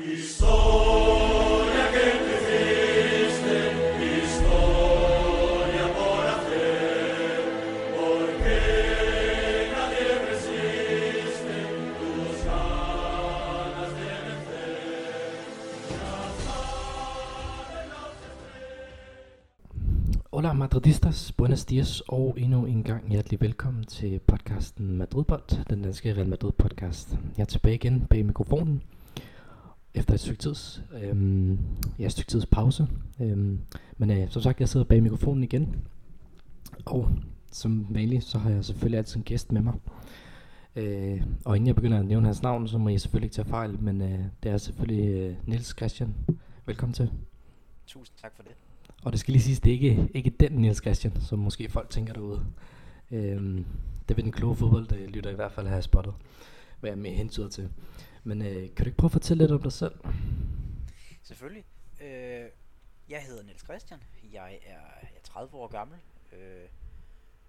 Hola Madridistas, buenos dias og endnu en gang hjertelig velkommen til podcasten Madridbold, den danske Real Madrid podcast. Jeg er tilbage igen bag mikrofonen efter et stykke tids, øhm, ja, et stykke tids pause. Øhm, men øh, som sagt, jeg sidder bag mikrofonen igen, og som vanligt, så har jeg selvfølgelig altid en gæst med mig. Øh, og inden jeg begynder at nævne hans navn, så må jeg selvfølgelig ikke tage fejl, men øh, det er selvfølgelig øh, Niels Christian. Velkommen til. Tusind tak for det. Og det skal lige siges, det er ikke, ikke den Niels Christian, som måske folk tænker derude. Øhm, det vil den kloge fodbold, der lytter i hvert fald have spottet, hvad jeg med hentyder til. Men øh, kan du ikke prøve at fortælle lidt om dig selv? Selvfølgelig. Øh, jeg hedder Niels Christian. Jeg er, jeg er 30 år gammel. Øh,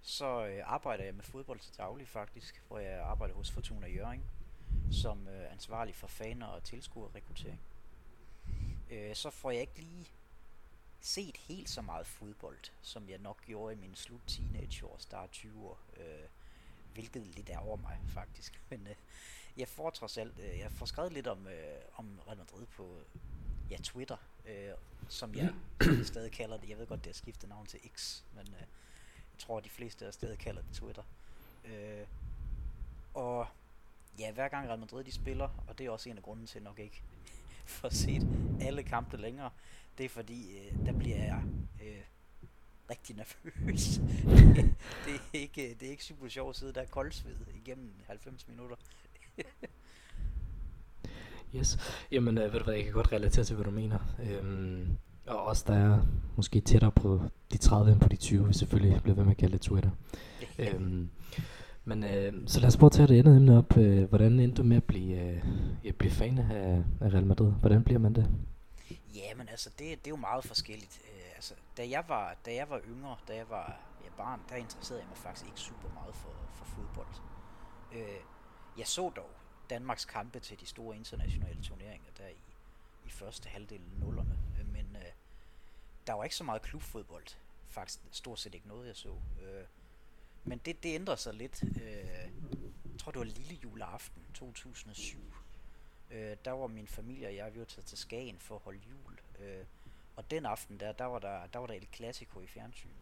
så øh, arbejder jeg med fodbold til daglig faktisk, hvor jeg arbejder hos Fortuna Jørgen som øh, ansvarlig for faner og tilskuerrekruttering. Øh, så får jeg ikke lige set helt så meget fodbold, som jeg nok gjorde i min slut teenageår, start 20 år. Øh, hvilket lidt er over mig faktisk. Men øh, jeg får trods alt, øh, jeg får skrevet lidt om, øh, om Real Madrid på ja, Twitter, øh, som jeg stadig kalder det. Jeg ved godt, det har skiftet navn til X, men øh, jeg tror, de fleste af stadig kalder det Twitter. Øh, og ja, hver gang Real Madrid de spiller, og det er også en af grunden til nok ikke for set alle kampe længere, det er fordi, øh, der bliver jeg øh, rigtig nervøs. det, er ikke, det er ikke super sjovt at sidde der koldsved igennem 90 minutter. yes, jamen øh, ved du hvad, jeg kan godt relatere til, hvad du mener. Øhm, og også der er måske tættere på de 30 end på de 20, hvis selvfølgelig bliver ved med at kalde det Twitter. øhm, men øh, så lad os prøve at tage det andet emne op. Øh, hvordan endte du med at blive, øh, at blive fan af, af Real Madrid? Hvordan bliver man det? Ja, men altså, det, det er jo meget forskelligt. Øh, altså, da jeg var, da jeg var yngre, da jeg var ja, barn, der interesserede jeg mig faktisk ikke super meget for, for fodbold. Øh, jeg så dog Danmarks kampe til de store internationale turneringer der i, i første halvdel af nullerne, men øh, der var ikke så meget klubfodbold. Faktisk stort set ikke noget, jeg så. Øh, men det, det ændrer sig lidt. Øh, jeg tror, det var lille juleaften 2007 øh, der var min familie og jeg, vi var taget til Skagen for at holde jul. Øh, og den aften der, der var der, der var der El Clasico i fjernsynet.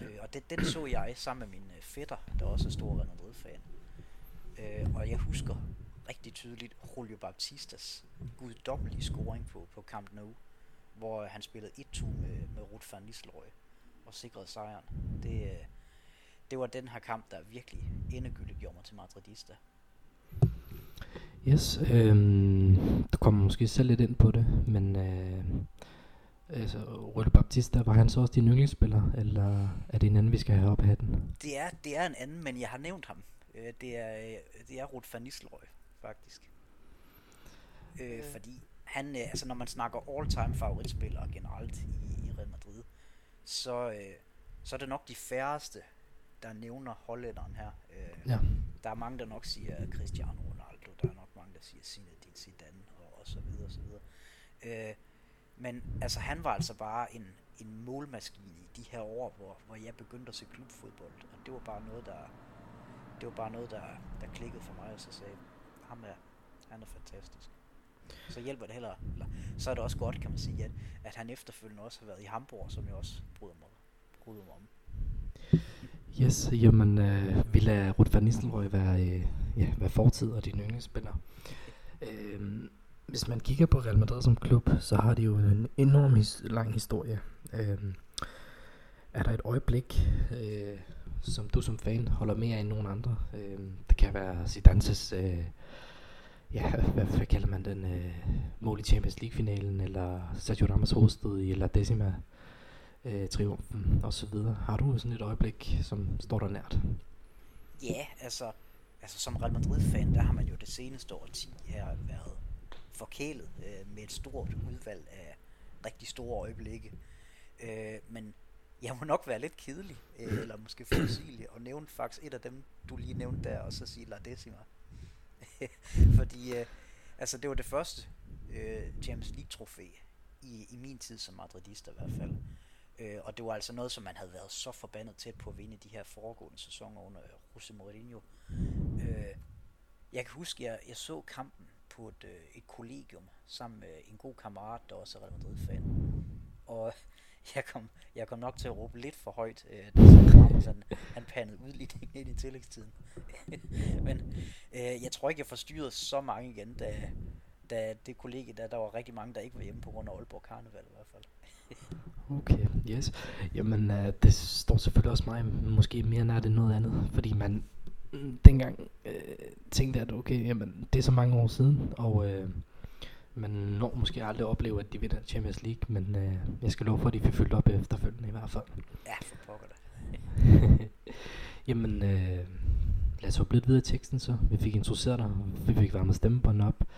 Øh, og det, den så jeg sammen med min øh, fætter, der også er stor Real Madrid-fan. Øh, og jeg husker rigtig tydeligt Julio Baptistas guddommelige scoring på, på Camp Nou, hvor han spillede 1-2 med, med Ruud van Nistelrooy og sikrede sejren. Det, øh, det var den her kamp, der virkelig endegyldigt gjorde mig til madridista. Yes, øhm, du kommer måske selv lidt ind på det, men øh, altså, Rølle Baptista, var han så også din yndlingsspiller, eller er det en anden, vi skal have op af hatten? Det er, det er en anden, men jeg har nævnt ham. Øh, det er, det er Ruud van Nistelrooy, faktisk. Øh, øh. Fordi han, øh, altså når man snakker all-time favoritspillere generelt i, i Real Madrid, så, øh, så er det nok de færreste, der nævner hollænderen her. Øh, ja. Der er mange, der nok siger Cristiano Ronaldo, der er nok siger Zinedine Zidane og, og så videre og så videre. Øh, men altså han var altså bare en, en målmaskine i de her år, hvor, hvor jeg begyndte at se klubfodbold, og det var bare noget, der, det var bare noget, der, der klikkede for mig, og så sagde ham her, han er fantastisk. Så hjælper det heller, eller, så er det også godt, kan man sige, at, at han efterfølgende også har været i Hamburg, som jeg også bryder mig, bryder mig om. Yes, jamen øh, vi lader Ruud van Nistelrooy være, øh, ja, være fortid og din yndlingsspiller. Øh, hvis man kigger på Real Madrid som klub, så har de jo en enorm his- lang historie. Øh, er der et øjeblik, øh, som du som fan holder mere end nogen andre? Øh, det kan være Zidane's, øh, ja, hvad, hvad kalder man den, øh, mål i Champions League-finalen, eller Sergio Ramos hostede i La Decima øh, triumfen og så videre. Har du sådan et øjeblik, som står der nært? Ja, altså, altså som Real Madrid-fan, der har man jo det seneste årti her været forkælet øh, med et stort udvalg af rigtig store øjeblikke. Øh, men jeg må nok være lidt kedelig, øh, eller måske forudsigelig, og nævne faktisk et af dem, du lige nævnte der, og så sige La Decima. Fordi, øh, Altså, det var det første øh, Champions League-trofæ i, i min tid som madridist i hvert fald. Øh, og det var altså noget, som man havde været så forbandet tæt på at vinde de her foregående sæsoner under Jose Mourinho. Øh, jeg kan huske, at jeg, jeg så kampen på et, øh, et kollegium sammen med en god kammerat, der også er Real Madrid-fan. Og jeg kom, jeg kom nok til at råbe lidt for højt, øh, da så sådan, han pandede udligning ind i tillægstiden. Men øh, jeg tror ikke, jeg forstyrrede så mange igen, da, da det kollega, der, der var rigtig mange, der ikke var hjemme på grund af Aalborg Karneval i hvert fald. Okay, yes. Jamen, øh, det står selvfølgelig også mig måske mere nær det noget andet, fordi man mm, dengang øh, tænkte, at okay, jamen, det er så mange år siden, og øh, man når måske aldrig opleve, at de vinder Champions League, men øh, jeg skal love for, at de får fyldt op efterfølgende i hvert fald. Ja, for pokker det. jamen, øh, lad os hoppe lidt videre i teksten så. Vi fik introduceret dig, vi fik varmet stemmebånd op.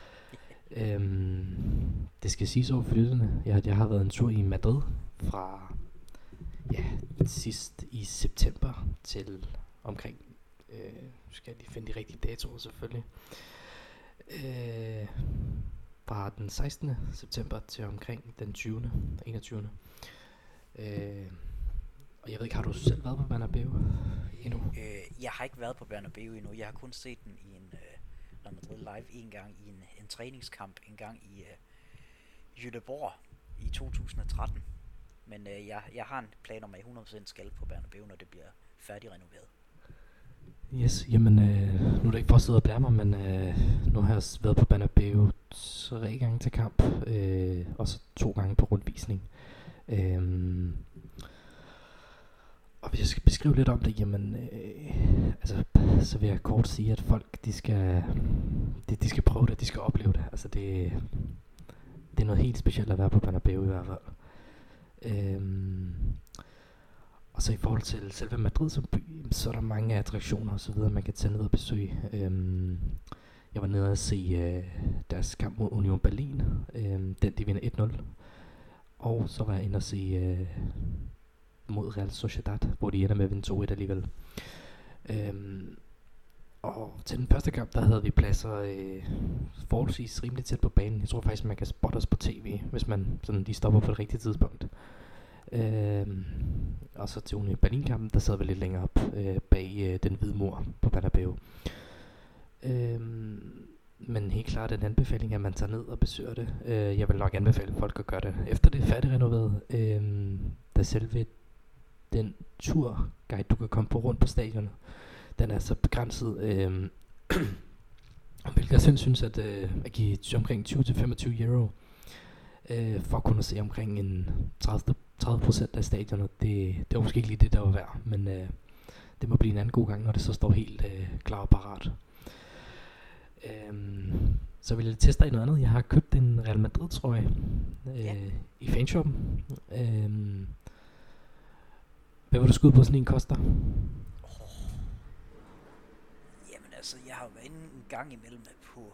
Øhm, det skal siges over for lytterne. Jeg, jeg har været en tur i Madrid fra ja, sidst i september til omkring, øh, skal jeg lige finde de rigtige datoer selvfølgelig, øh, fra den 16. september til omkring den 20. 21. Øh, og jeg ved ikke, har du selv været på Bernabeu endnu? Øh, jeg har ikke været på Bernabeu endnu. Jeg har kun set den i en øh, Real Madrid live en gang i en, en træningskamp, en gang i øh, Jødeborg i 2013. Men øh, jeg, jeg har en plan om, at jeg 100% skal på Bernabeu, når det bliver færdigrenoveret. Yes, jamen øh, nu er det ikke for at sidde og blære mig, men øh, nu har jeg været på Bernabeu tre gange til kamp, øh, og så to gange på rundvisning. Øh, og hvis jeg skal beskrive lidt om det, jamen, øh, altså, så vil jeg kort sige, at folk, de skal, de, de skal prøve det, de skal opleve det. Altså, det, det er noget helt specielt at være på Bernabeu i hvert fald. Øhm, og så i forhold til selve Madrid som by, så er der mange attraktioner og så videre, man kan tage ned og besøge. Øhm, jeg var nede og se øh, deres kamp mod Union Berlin, øh, den de vinder 1-0. Og så var jeg inde og se øh, mod Real Sociedad, hvor de ender med at vinde 2-1 alligevel. Øh, og til den første kamp, der havde vi pladser øh, forholdsvis rimelig tæt på banen. Jeg tror faktisk, man kan spotte os på tv, hvis man sådan lige stopper på det rigtige tidspunkt. Øh, og så til Union Berlin-kampen, der sad vi lidt længere op øh, bag øh, den hvide mur på Bernabeu. Øhm, men helt klart en anbefaling, at man tager ned og besøger det. Øh, jeg vil nok anbefale folk at gøre det efter det er færdigrenoveret. Øh, da selve den turguide, du kan komme på rundt på stadion, den er så begrænset. Øh, hvilket jeg selv synes, at, øh, at give omkring 20-25 euro øh, for at kunne se omkring en 30, 30% af stadionet, det, det var måske ikke lige det, der var værd, men øh, det må blive en anden god gang, når det så står helt øh, klar og parat. Øh, så vil jeg teste dig i noget andet. Jeg har købt en Real Madrid trøje øh, ja. i fanshoppen. Øh, hvad vil du skyde på sådan en koster? Oh. Jamen altså, jeg har været inde en gang imellem på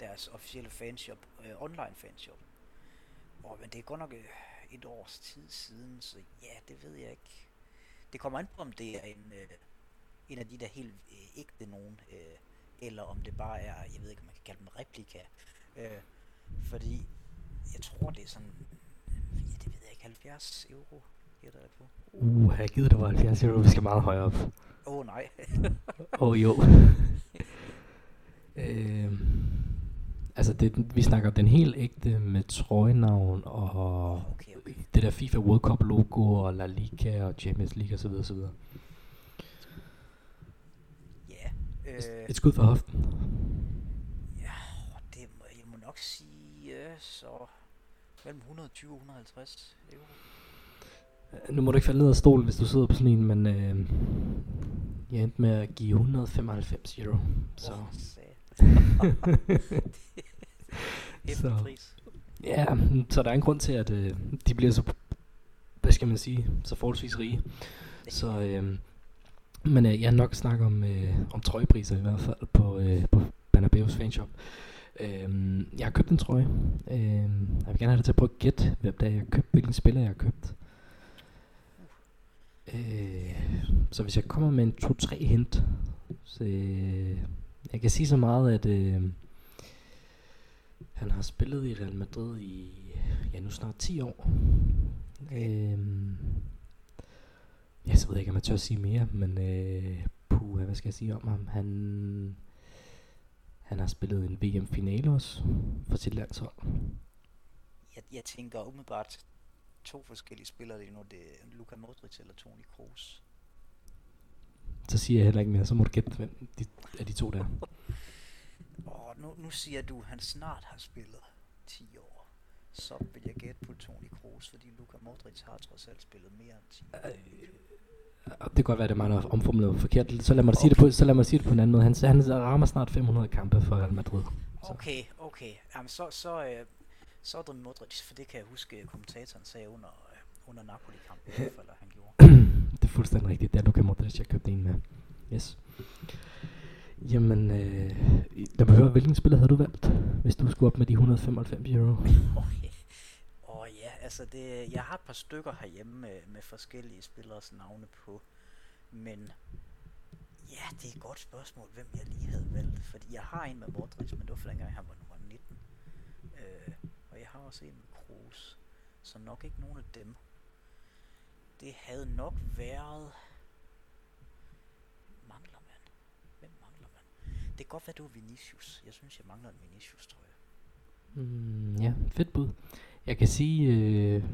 deres officielle fanshop, øh, online fanshop. Og men det er godt nok øh, et års tid siden, så ja, det ved jeg ikke. Det kommer an på, om det er en, øh, en af de der helt øh, ægte nogen, øh, eller om det bare er, jeg ved ikke, om man kan kalde dem replika. Øh, fordi jeg tror, det er sådan, ja, det ved jeg ikke, 70 euro gætter jeg på. Uh, jeg gider det var 70 euro, vi skal meget højere op. Åh oh, nej. Åh oh, jo. øh, altså det, vi snakker den helt ægte med trøjenavn og okay, okay. det der FIFA World Cup logo og La Liga og Champions League osv. osv. Ja. Øh, et skud for hoften. Ja, det må, jeg må nok sige, så mellem 120 og 150 euro. Nu må du ikke falde ned af stolen, hvis du sidder på sådan en, men øh, jeg endte med at give 195 euro. Så. Oh, så. pris. Ja, så der er en grund til, at øh, de bliver så, hvad skal man sige, så forholdsvis rige. Så, øh, men øh, jeg har nok snakket om, øh, om trøjepriser i hvert fald på, øh, på Bernabeu's fanshop. Øh, jeg har købt en trøje. Øh, jeg vil gerne have dig til at prøve at gætte, hvem der jeg har købt, hvilken spiller jeg har købt. Øh, så hvis jeg kommer med en 2-3 hint, så øh, jeg kan sige så meget, at øh, Han har spillet i Real Madrid i, ja nu snart 10 år. Øhm, jeg så ved ikke, om jeg tør at sige mere, men øh, puh, hvad skal jeg sige om ham? Han, han har spillet en VM-finale også for sit landshold. Jeg, jeg tænker umiddelbart to forskellige spillere lige nu. Det er Luka Modric eller Toni Kroos. Så siger jeg heller ikke mere, så må du gætte, hvem de, af de to der. Og nu, nu siger du, at han snart har spillet 10 år. Så vil jeg gætte på Toni Kroos, fordi Luka Modric har trods alt spillet mere end 10 år. Og det kan godt være, at det er mig, der har omformuleret forkert. Så lad mig, sige det på, så lad mig sige det på en anden måde. Han, han rammer snart 500 kampe for Real Madrid. Så. Okay, okay. Jamen, så, så, øh, så er det Modric, for det kan jeg huske, at kommentatoren sagde under, øh, under Napoli-kampen, i hvert fald, han gjorde. det er fuldstændig rigtigt. Det er Luka Modric, jeg købte en med. Yes. Jamen, øh, lad mig høre, hvilken spiller havde du valgt, hvis du skulle op med de 195 euro? Okay. Åh ja, altså det, jeg har et par stykker herhjemme med, med forskellige spillers navne på, men ja, det er et godt spørgsmål, hvem jeg lige havde valgt, fordi jeg har en med Modric, men det var for dengang han var nummer 19, øh, og jeg har også en med Kroos, så nok ikke nogen af dem. Det havde nok været... Mangler man? Hvem mangler man? Det kan godt være, det var Vinicius. Jeg synes, jeg mangler en Vinicius, tror jeg. Mm, ja, fedt bud. Jeg kan sige, øh,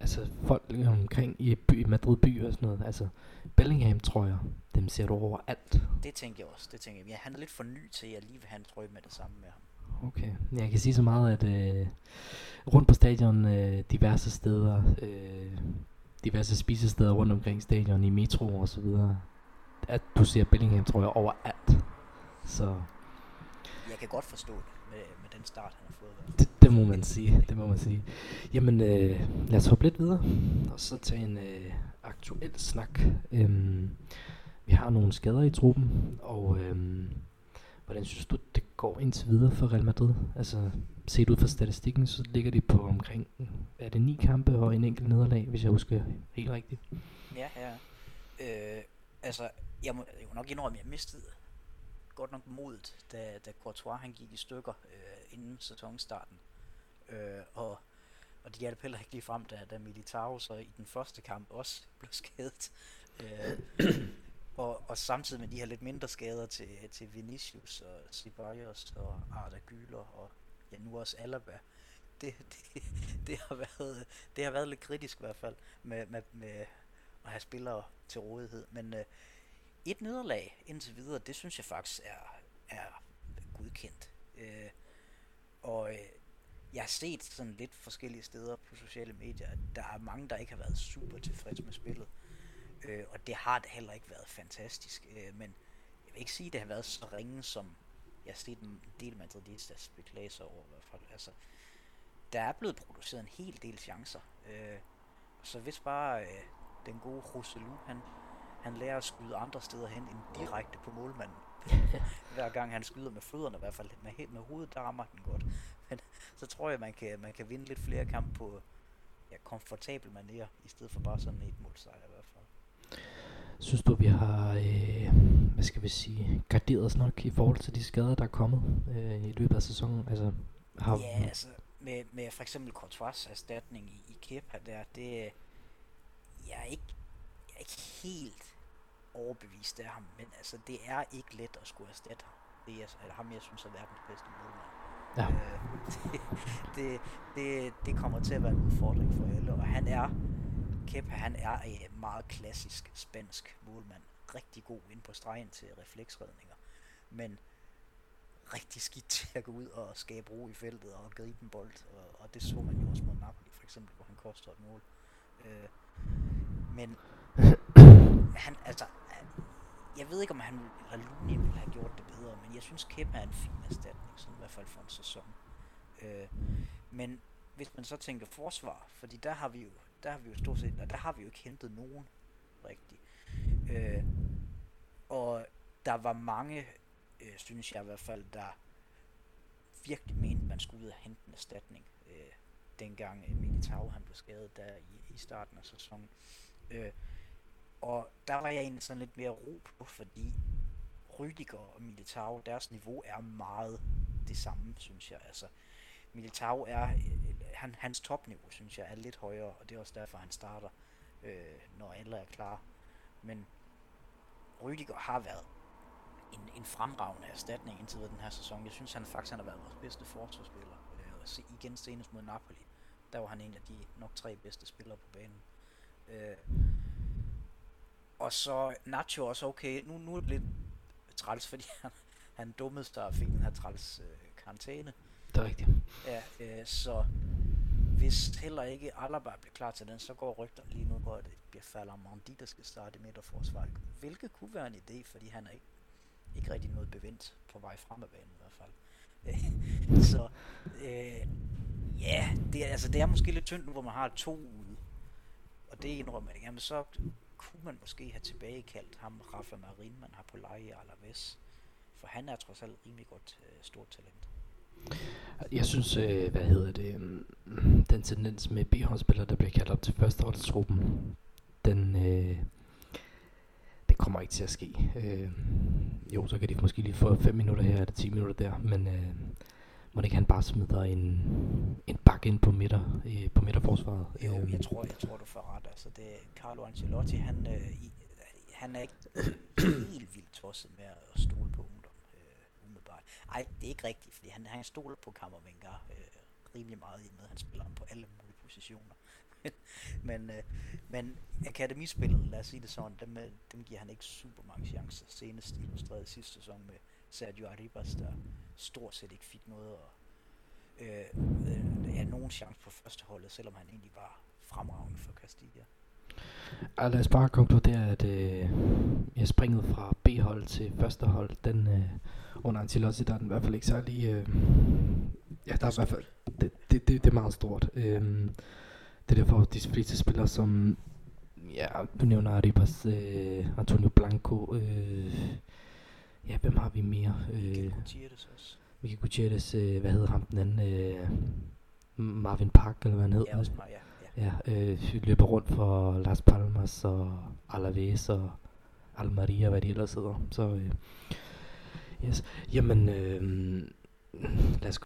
altså folk omkring i by, Madrid by og sådan noget, altså Bellingham tror jeg, dem ser du overalt. Det tænker jeg også, det tænker jeg. Ja, han er lidt for ny til, at jeg lige vil have en trøje med det samme med ham. Okay, jeg kan sige så meget, at øh, rundt på stadion, øh, diverse steder, øh, diverse spisesteder rundt omkring stadion, i metro og så videre, at du ser Bellingham, tror jeg, overalt. Så Jeg kan godt forstå det med, med den start, han har fået. det, det må man sige, det må man sige. Jamen, øh, lad os hoppe lidt videre, og så tage en øh, aktuel snak. Øhm, vi har nogle skader i truppen, og øhm, hvordan synes du, det går indtil videre for Real Madrid? Altså, set ud fra statistikken, så ligger de på omkring, er det ni kampe og en enkelt nederlag, hvis jeg husker helt rigtigt. Ja, ja. Øh, altså, jeg må, må nok indrømme, at jeg mistede godt nok modet, da, da Courtois han gik i stykker øh, inden sæsonstarten. Øh, og, og det hjalp heller ikke lige frem, da, da Militao så i den første kamp også blev skadet. Øh, og, og samtidig med de her lidt mindre skader til, til Vinicius og Ceballos og Arda Güler og ja, nu også Alaba. Det, det, det, har været, det har været lidt kritisk i hvert fald med, med, med at have spillere til rådighed. Men øh, et nederlag indtil videre, det synes jeg faktisk er, er godkendt. Øh, og øh, jeg har set sådan lidt forskellige steder på sociale medier, at der er mange, der ikke har været super tilfredse med spillet. Øh, og det har det heller ikke været fantastisk. Øh, men jeg vil ikke sige, at det har været så ringe, som jeg har set en del madridistas beklage sig over i hvert fald. Altså, der er blevet produceret en hel del chancer. Øh, så hvis bare øh, den gode Roselu, han, han lærer at skyde andre steder hen end direkte på målmanden. Hver gang han skyder med fødderne i hvert fald. Med, he- med hovedet, der rammer den godt. Men så tror jeg, man kan, man kan vinde lidt flere kampe på ja, komfortabel manier, i stedet for bare sådan et målsejr i hvert fald. Synes du, vi har, øh, hvad skal vi sige, garderet os nok i forhold til de skader, der er kommet øh, i løbet af sæsonen? Altså, har, Ja, altså med, med for eksempel Courtois erstatning i, i Kepa der, det jeg er ikke, ikke helt overbevist af ham, men altså det er ikke let at skulle erstatte ham. Det er altså, ham, jeg synes er verdens bedste målmand. Ja. Øh, det, det, det, det kommer til at være en udfordring for alle, og han er, Kepa, han er en meget klassisk spansk målmand. Rigtig god ind på stregen til refleksredninger, men rigtig skidt til at gå ud og skabe ro i feltet og gribe en bold, og, og det så man jo også mod Napoli for eksempel, hvor han koster et mål. Øh, men han, altså, han, jeg ved ikke om han eller Looney ville have gjort det bedre, men jeg synes Kepa er en fin erstatning, sådan i hvert fald for en sæson. Øh, men hvis man så tænker forsvar, fordi der har vi jo, der har vi jo stort set, og der har vi jo ikke hentet nogen rigtigt. Øh, og der var mange, øh, synes jeg i hvert fald, der virkelig mente, man skulle ud og hente en erstatning, øh, dengang Militao han blev skadet der i, i starten af sæsonen. Øh, og der var jeg egentlig sådan lidt mere ro på, fordi Rydiger og Militao, deres niveau er meget det samme, synes jeg. Altså, Militao er, øh, han, hans topniveau, synes jeg, er lidt højere, og det er også derfor, han starter, øh, når alle er klar. Men Rydiger har været en, en fremragende erstatning indtil den her sæson. Jeg synes han faktisk, han har været vores bedste forsvarsspiller. Øh, se, igen senest mod Napoli. Der var han en af de nok tre bedste spillere på banen. Øh, og så Nacho også okay. Nu, nu er det lidt træls, fordi han, han dummede sig og fik den her træls øh, karantæne. Det er rigtigt. Ja, øh, så hvis heller ikke Alaba bliver klar til den, så går rygter lige nu på, at det bliver Falder der skal starte i midterforsvaret. Hvilket kunne være en idé, fordi han er ikke, ikke rigtig noget bevendt på vej frem af banen i hvert fald. så øh, ja, det er, altså, det er måske lidt tyndt nu, hvor man har to ude. Og det indrømmer jeg. Jamen så kunne man måske have tilbagekaldt ham, Rafa Marin, man har på leje i Alaves. For han er trods alt rimelig godt øh, stort talent. Jeg synes, øh, hvad hedder det, øh, den tendens med B-håndspillere, der bliver kaldt op til førsteholdstruppen, den, øh, det kommer ikke til at ske. Øh, jo, så kan de måske lige få 5 minutter her, eller 10 minutter der, men øh, må det ikke han bare smider en, en bak ind på midter, øh, på midterforsvaret? Jo, øh, jeg tror, jeg tror du får ret. Altså, det Carlo Ancelotti, han, øh, i, han er ikke helt vildt tosset med at stole på ungdom, øh, umiddelbart. Ej, det er ikke rigtigt, fordi han, han stoler på Kammervenga øh, rimelig meget i med, han spiller ham på alle mulige positioner. men, øh, men akademispillet, lad os sige det sådan, dem, øh, dem giver han ikke super mange chancer. Senest illustreret sidste sæson med Sergio Arribas, der stort set ikke fik noget og øh, øh, ja, nogen chance på førsteholdet, selvom han egentlig var fremragende for Castilla. Ja, lad os bare konkludere, at øh, jeg springet fra B-hold til første hold, den øh, under Ancelotti, der er den i hvert fald ikke særlig... Øh, ja, der er i hvert fald... Det, det, det, det er meget stort. Øh, det er derfor, de fleste spillere, som... Ja, du nævner Arribas, øh, Antonio Blanco, øh, ja, hvem har vi mere? Øh, Gutierrez også. Michael Gutierrez, øh, hvad hedder ham den anden? Øh, Marvin Park, eller hvad han hedder? Ja, også, ja. Ja, øh, løber rundt for Las Palmas og Alaves og Almeria, hvad de ellers hedder. Så, øh, yes. Jamen, øh, lad os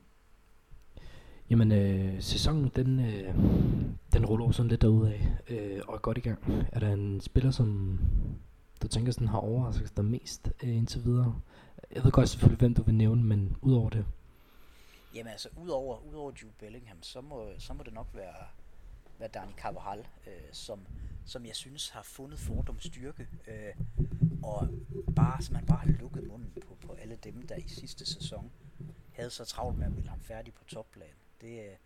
Jamen, øh, sæsonen, den, øh, den ruller sådan lidt af øh, og er godt i gang. Er der en spiller, som du tænker sådan har overrasket dig mest øh, indtil videre? Jeg ved godt selvfølgelig, hvem du vil nævne, men udover det? Jamen altså, udover, udover Jude Bellingham, så må, så må det nok være hvad Dani Carvajal, øh, som, som jeg synes har fundet fordom styrke, øh, og bare, som han bare har lukket munden på, på alle dem, der i sidste sæson havde så travlt med at ville ham færdig på topplan. Det, øh,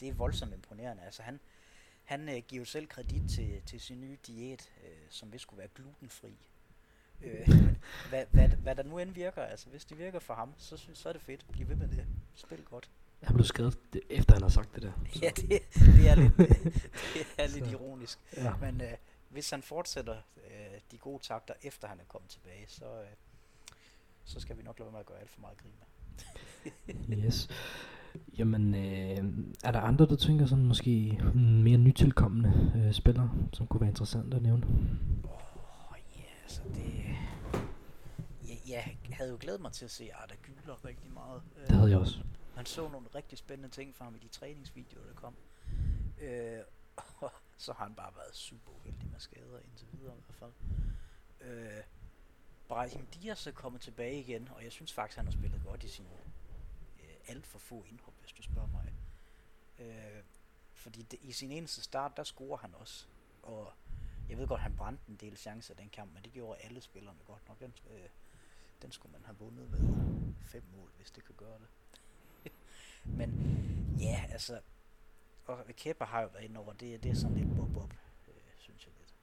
det er voldsomt imponerende. Altså han, han øh, giver selv kredit til, til sin nye diæt, øh, som vil skulle være glutenfri. Øh, hvad, hvad, hvad der nu end virker, altså hvis det virker for ham, så, så er det fedt. Bliv ved med det. Spil godt. Han blev skadet, efter han har sagt det der. Så. Ja, det, det er lidt, det er lidt ironisk. Ja. Men øh, hvis han fortsætter øh, de gode takter, efter han er kommet tilbage, så, øh, så skal vi nok lade være med at gøre alt for meget grin med. yes. Jamen, øh, er der andre, der tænker sådan måske mere nytilkommende øh, spillere, som kunne være interessant at nævne? Oh, ja, yeah, så det... Jeg, jeg havde jo glædet mig til at se Arda Gyler rigtig meget. Det havde jeg også. Man så nogle rigtig spændende ting fra ham i de træningsvideoer, der kom. Øh, og så har han bare været super uheldig med skader indtil videre i hvert fald. Øh, Brahim Diaz er kommet tilbage igen, og jeg synes faktisk, han har spillet godt i sin øh, alt for få indhop, hvis du spørger mig. Øh, fordi det, i sin eneste start, der scorer han også. Og jeg ved godt, han brændte en del chancer den kamp, men det gjorde alle spillerne godt nok. Den, øh, den skulle man have vundet med fem mål, hvis det kan gøre det. Men ja, altså, og Kepa har jo været inde over, det, det er sådan lidt bob-bob, øh, synes jeg lidt.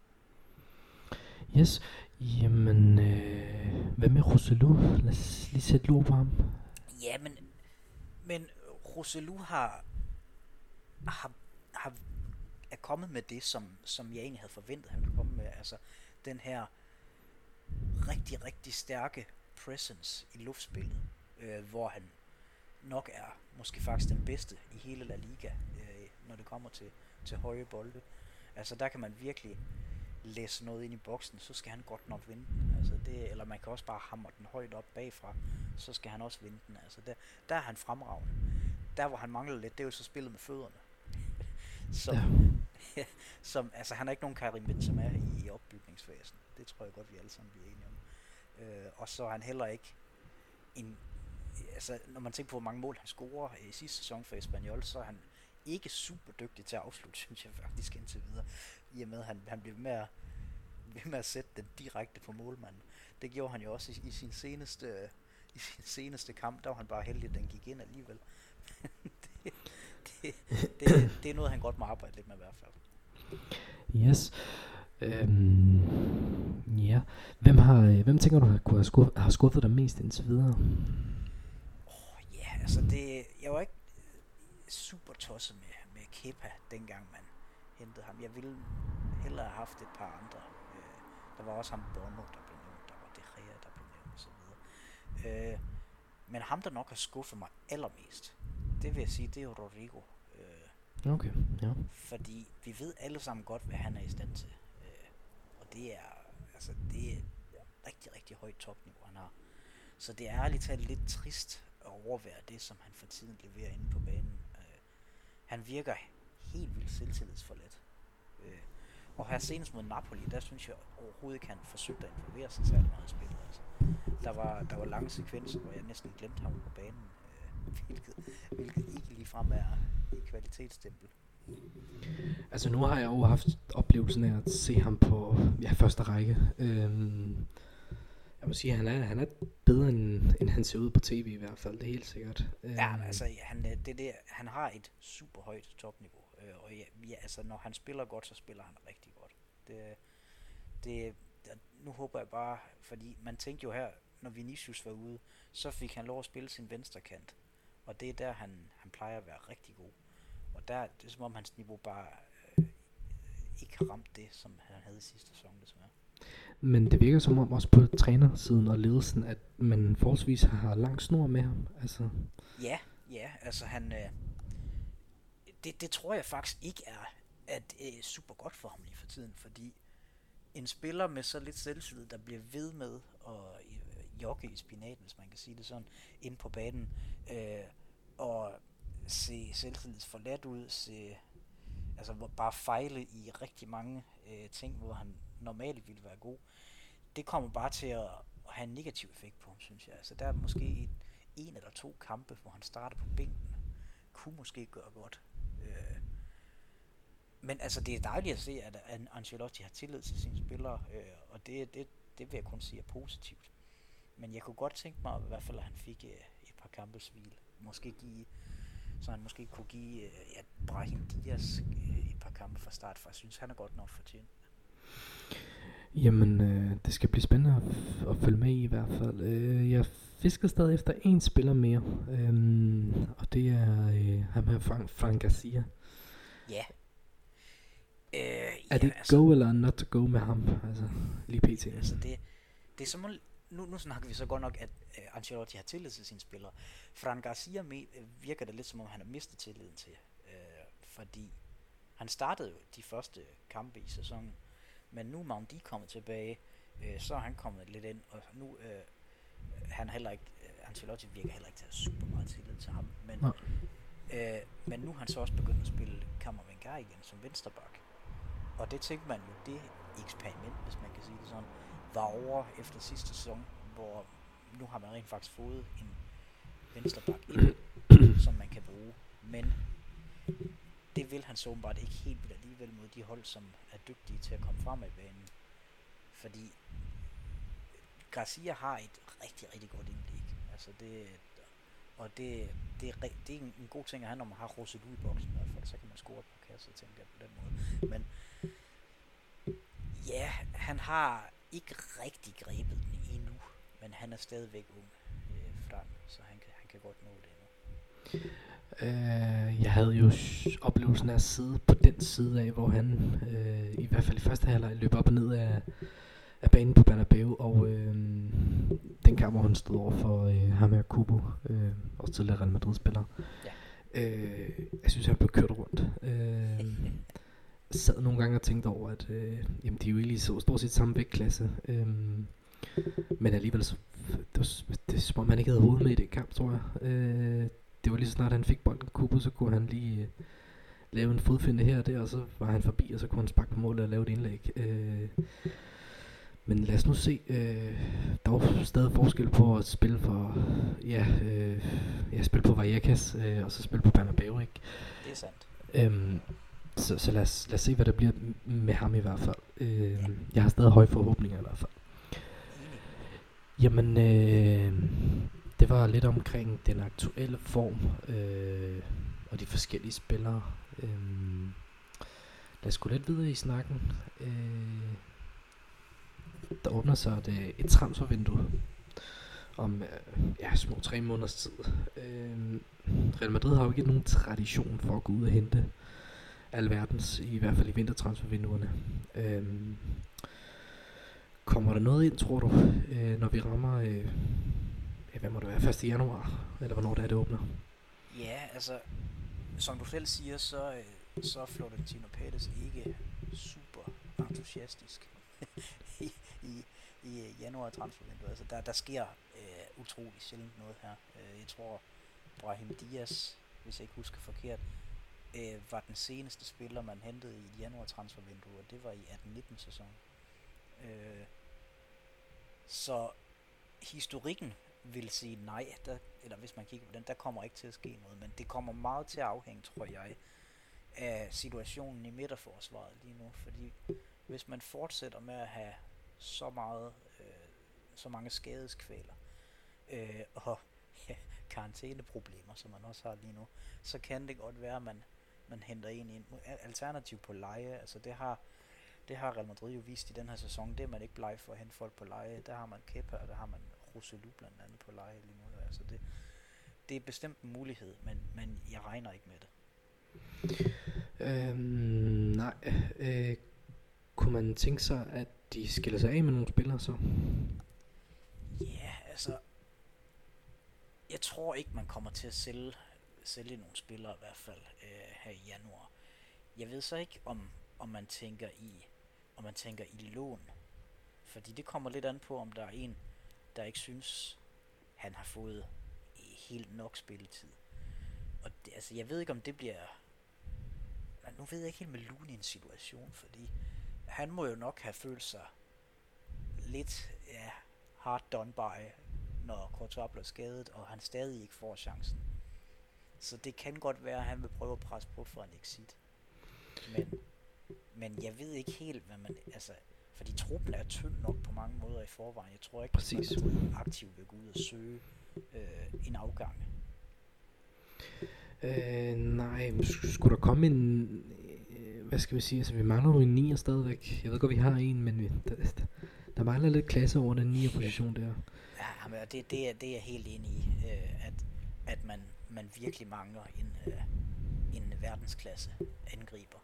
Yes, jamen, øh, hvad med Roselu? Lad os lige sætte lov på ham. Ja, men, men Roselu har, har, har er kommet med det, som, som jeg egentlig havde forventet, han ville komme med. Altså, den her rigtig, rigtig stærke presence i luftspillet, øh, hvor han nok er måske faktisk den bedste i hele La Liga, øh, når det kommer til, til høje bolde. Altså der kan man virkelig læse noget ind i boksen, så skal han godt nok vinde den. Altså det, eller man kan også bare hamre den højt op bagfra, så skal han også vinde den. Altså der, der er han fremragende. der hvor han mangler lidt, det er jo så spillet med fødderne. som, Ja. som, altså han er ikke nogen Karim Benzema i, i opbygningsfasen. Det tror jeg godt, vi alle sammen bliver enige om. Øh, og så er han heller ikke en, altså når man tænker på, hvor mange mål han scorer i sidste sæson for Espanyol, så er han ikke super dygtig til at afslutte, synes jeg faktisk indtil videre. I og med, at han, han bliver ved med at, ved med at sætte den direkte på målmanden. Det gjorde han jo også i, i sin seneste i sin seneste kamp, der var han bare heldig, at den gik ind alligevel. det, det, det, det er noget, han godt må arbejde lidt med i hvert fald. Yes. Øhm, ja. Hvem, har, hvem tænker du har, kunne have skuffet, har skuffet dig mest indtil videre? Åh, ja, altså det, jeg var ikke super tosset med, med Kepa, dengang man hentede ham. Jeg ville hellere have haft et par andre. Øh, der var også ham Bono, der blev nævnt. Der var De Gea, der blev nævnt osv. Øh, men ham, der nok har skuffet mig allermest, det vil jeg sige, det er Rodrigo. Øh, Okay, ja. fordi vi ved alle sammen godt, hvad han er i stand til. Øh, og det er, altså, det er rigtig, rigtig højt topniveau, han har. Så det er ærligt talt lidt trist at overvære det, som han for tiden leverer inde på banen. Han virker helt vildt selvtillidsforladt. Øh, og her senest mod Napoli, der synes jeg overhovedet ikke, han forsøgte at involvere sig særlig meget i spillet. Altså. Der, var, der var lange sekvenser, hvor jeg næsten glemte ham på banen, øh, hvilket, hvilket ikke ligefrem er et kvalitetsstempel. Altså nu har jeg jo haft oplevelsen af at se ham på ja, første række. Øhm, jeg må sige, at han er, han er bedre, end, end han ser ud på tv i hvert fald. Det er helt sikkert. Øh, ja, men altså, han, øh, det, der, han har et super højt topniveau, øh, og ja, ja, altså, når han spiller godt, så spiller han rigtig godt. Det, det, det- nu håber jeg bare, fordi man tænkte jo her, når Vinicius var ude, så fik han lov at spille sin venstre kant, og det er der, han, han plejer at være rigtig god. Og der det er som om hans niveau bare øh, ikke har ramt det, som han havde i sidste sæson, desværre. Men det virker som om også på trænersiden og ledelsen, at man forholdsvis har lang snor med ham. Altså, Ja, ja, altså han... Øh, det, det tror jeg faktisk ikke er at, øh, super godt for ham lige for tiden, fordi en spiller med så lidt selvtillid, der bliver ved med at øh, jogge i spinaten, hvis man kan sige det sådan, ind på banen, øh, og se selvtillidsforladt ud, se, altså bare fejle i rigtig mange øh, ting, hvor han normalt ville være god, det kommer bare til at, at have en negativ effekt på ham, synes jeg. Altså der er måske et, en eller to kampe, hvor han starter på bænken, kunne måske gøre godt. Øh, men altså, det er dejligt at se, at Ancelotti har tillid til sine spillere, øh, og det, det, det vil jeg kun sige er positivt. Men jeg kunne godt tænke mig i hvert fald, at han fik øh, et par kampes hvil. Måske give, så han måske kunne give øh, ja, Brahim Dias øh, et par kampe fra start, for jeg synes, han er godt nok fortjent. Jamen, øh, det skal blive spændende at, f- at følge med i i hvert fald. Øh, jeg fisker stadig efter en spiller mere, øhm, og det er øh, ham her, Frank, Frank Garcia. Ja. Øh, Er det go eller not to go med ham? Altså, lige pt. Altså det, det er som om, nu, nu snakker vi så godt nok, at uh, Ancelotti har tillid til sine spillere. Fran Garcia med, uh, virker det lidt som om, han har mistet tilliden til. Uh, fordi han startede jo de første kampe i sæsonen, men nu er Maundi kommet tilbage, uh, så er han kommet lidt ind, og nu uh, han er heller ikke, uh, Ancelotti virker heller ikke til at have super meget tillid til ham, men, Nej. uh, men nu er han så også begyndt at spille Kammervengar igen som vensterbak. Og det tænkte man jo, det eksperiment, hvis man kan sige det sådan, var over efter sidste sæson, hvor nu har man rent faktisk fået en vensterbak ind, som man kan bruge. Men det vil han så åbenbart ikke helt vildt alligevel mod de hold, som er dygtige til at komme frem i banen. Fordi Garcia har et rigtig, rigtig godt indlæg. Altså det, og det, det, er, det er en, en god ting at have, når man har Roselu i boksen i hvert fald, så kan man score på kasser, tænker jeg på den måde. Men ja, han har ikke rigtig grebet den endnu, men han er stadigvæk ung, øh, frem, så han kan, han kan godt nå det endnu. Øh, jeg havde jo oplevelsen af at sidde på den side af, hvor han øh, i hvert fald i første halvleg løb op og ned af, af banen på Bernabeu, og øh, den kamp, hvor han stod over for øh, ham her Kubo, øh, også tidligere Real Madrid-spiller. Ja. Øh, jeg synes, han blev kørt rundt. Øh, sad nogle gange og tænkte over, at øh, jamen, de er jo egentlig så stort set samme vægtklasse. Øh, men alligevel, så, det, var, det som om, han ikke havde hovedet med i den kamp, tror jeg. Øh, det var lige så snart han fik bolden kuppet, så kunne han lige øh, lave en fodfinde her og der, og så var han forbi, og så kunne han sparke på målet og lave et indlæg. Øh, men lad os nu se, øh, der er stadig forskel på at spille for, ja, øh, ja spille på Vallecas, øh, og så spille på Bernabeu, ikke? Det er sandt. Øhm, så, så lad, os, lad os se, hvad der bliver med ham i hvert fald. Øh, jeg har stadig høje forhåbninger i hvert fald. Jamen, øh, det var lidt omkring den aktuelle form øh, og de forskellige spillere. Øh, lad os gå lidt videre i snakken. Øh, der åbner sig et, øh, et transfervindue om øh, ja, små tre måneders tid. Øh, Real Madrid har jo ikke nogen tradition for at gå ud og hente alverdens, i hvert fald i vintertransfervinduerne. Øh, kommer der noget ind, tror du, øh, når vi rammer, øh, hvad må det være, 1. januar, eller hvornår det er, det åbner? Ja, altså, som du selv siger, så, øh, så er Florentino Pérez ikke super entusiastisk i, i, i øh, januar transfervinduet. Altså, der, der sker øh, utrolig sjældent noget her. Øh, jeg tror, Brahim Dias, hvis jeg ikke husker forkert, øh, var den seneste spiller, man hentede i et januar transfervindue, og det var i 18-19 sæsonen. Øh, så historikken vil sige nej, der, eller hvis man kigger på den, der kommer ikke til at ske noget, men det kommer meget til at afhænge, tror jeg, af situationen i midterforsvaret lige nu, fordi hvis man fortsætter med at have så meget, øh, så mange skadeskvæler, øh, og ja, karantæneproblemer, som man også har lige nu, så kan det godt være, at man, man henter en ind. Alternativ på leje, altså det har, det har Real Madrid jo vist i den her sæson, det er man ikke bleg for at hente folk på leje. Der har man Kepa, og der har man Roselu blandt andet på leje lige nu. Altså det, det er bestemt en mulighed, men, men jeg regner ikke med det. Øhm, nej, øh, kunne man tænke sig, at de skiller sig af med nogle spillere så? Ja, yeah, altså, jeg tror ikke, man kommer til at sælge, sælge nogle spillere i hvert fald øh, her i januar. Jeg ved så ikke, om, om man tænker i om man tænker i lån. Fordi det kommer lidt an på, om der er en, der ikke synes, han har fået helt nok spilletid. Og det, altså, jeg ved ikke, om det bliver... Men nu ved jeg ikke helt med Lunins situation, fordi han må jo nok have følt sig lidt ja, hard done by, når Courtois blev skadet, og han stadig ikke får chancen. Så det kan godt være, at han vil prøve at presse på for en exit. Men men jeg ved ikke helt, hvad man... Altså, fordi truppen er tynd nok på mange måder i forvejen. Jeg tror ikke, Præcis. at man aktivt vil gå ud og søge øh, en afgang. Øh, nej, skulle der komme en... Øh, hvad skal vi sige? Altså, vi mangler jo en 9 stadigvæk. Jeg ved godt, vi har en, men vi, der, der mangler lidt klasse over den 9 position der. Ja, men det, det, er, det er jeg helt enig i, øh, at, at man, man virkelig mangler en, øh, en verdensklasse angriber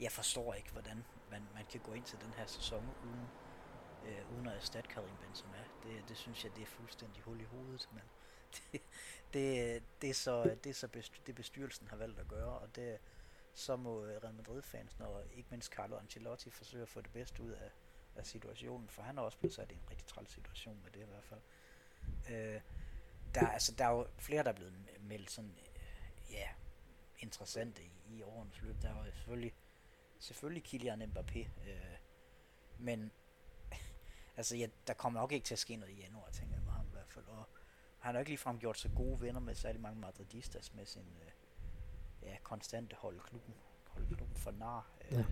jeg forstår ikke, hvordan man, man kan gå ind til den her sæson uden, øh, uden at erstatte Karim Benzema. Det, det synes jeg, det er fuldstændig hul i hovedet, men det, det, det er så, det, er så bestyr, det bestyrelsen har valgt at gøre, og det, så må Real Madrid-fans, og ikke mindst Carlo Ancelotti, forsøge at få det bedste ud af, af situationen, for han har også blevet sat i en rigtig træls situation med det i hvert fald. Øh, der, altså, der er jo flere, der er blevet meldt sådan, øh, ja, interessante i, i årenes løb. Der var selvfølgelig selvfølgelig Kylian Mbappé, øh, men altså, ja, der kommer nok ikke til at ske noget i januar, tænker jeg med ham i hvert fald, og han har ikke ligefrem gjort så gode venner med særlig mange madridistas med sin øh, ja, konstante hold klubben, hold klubben for nar øh, ja.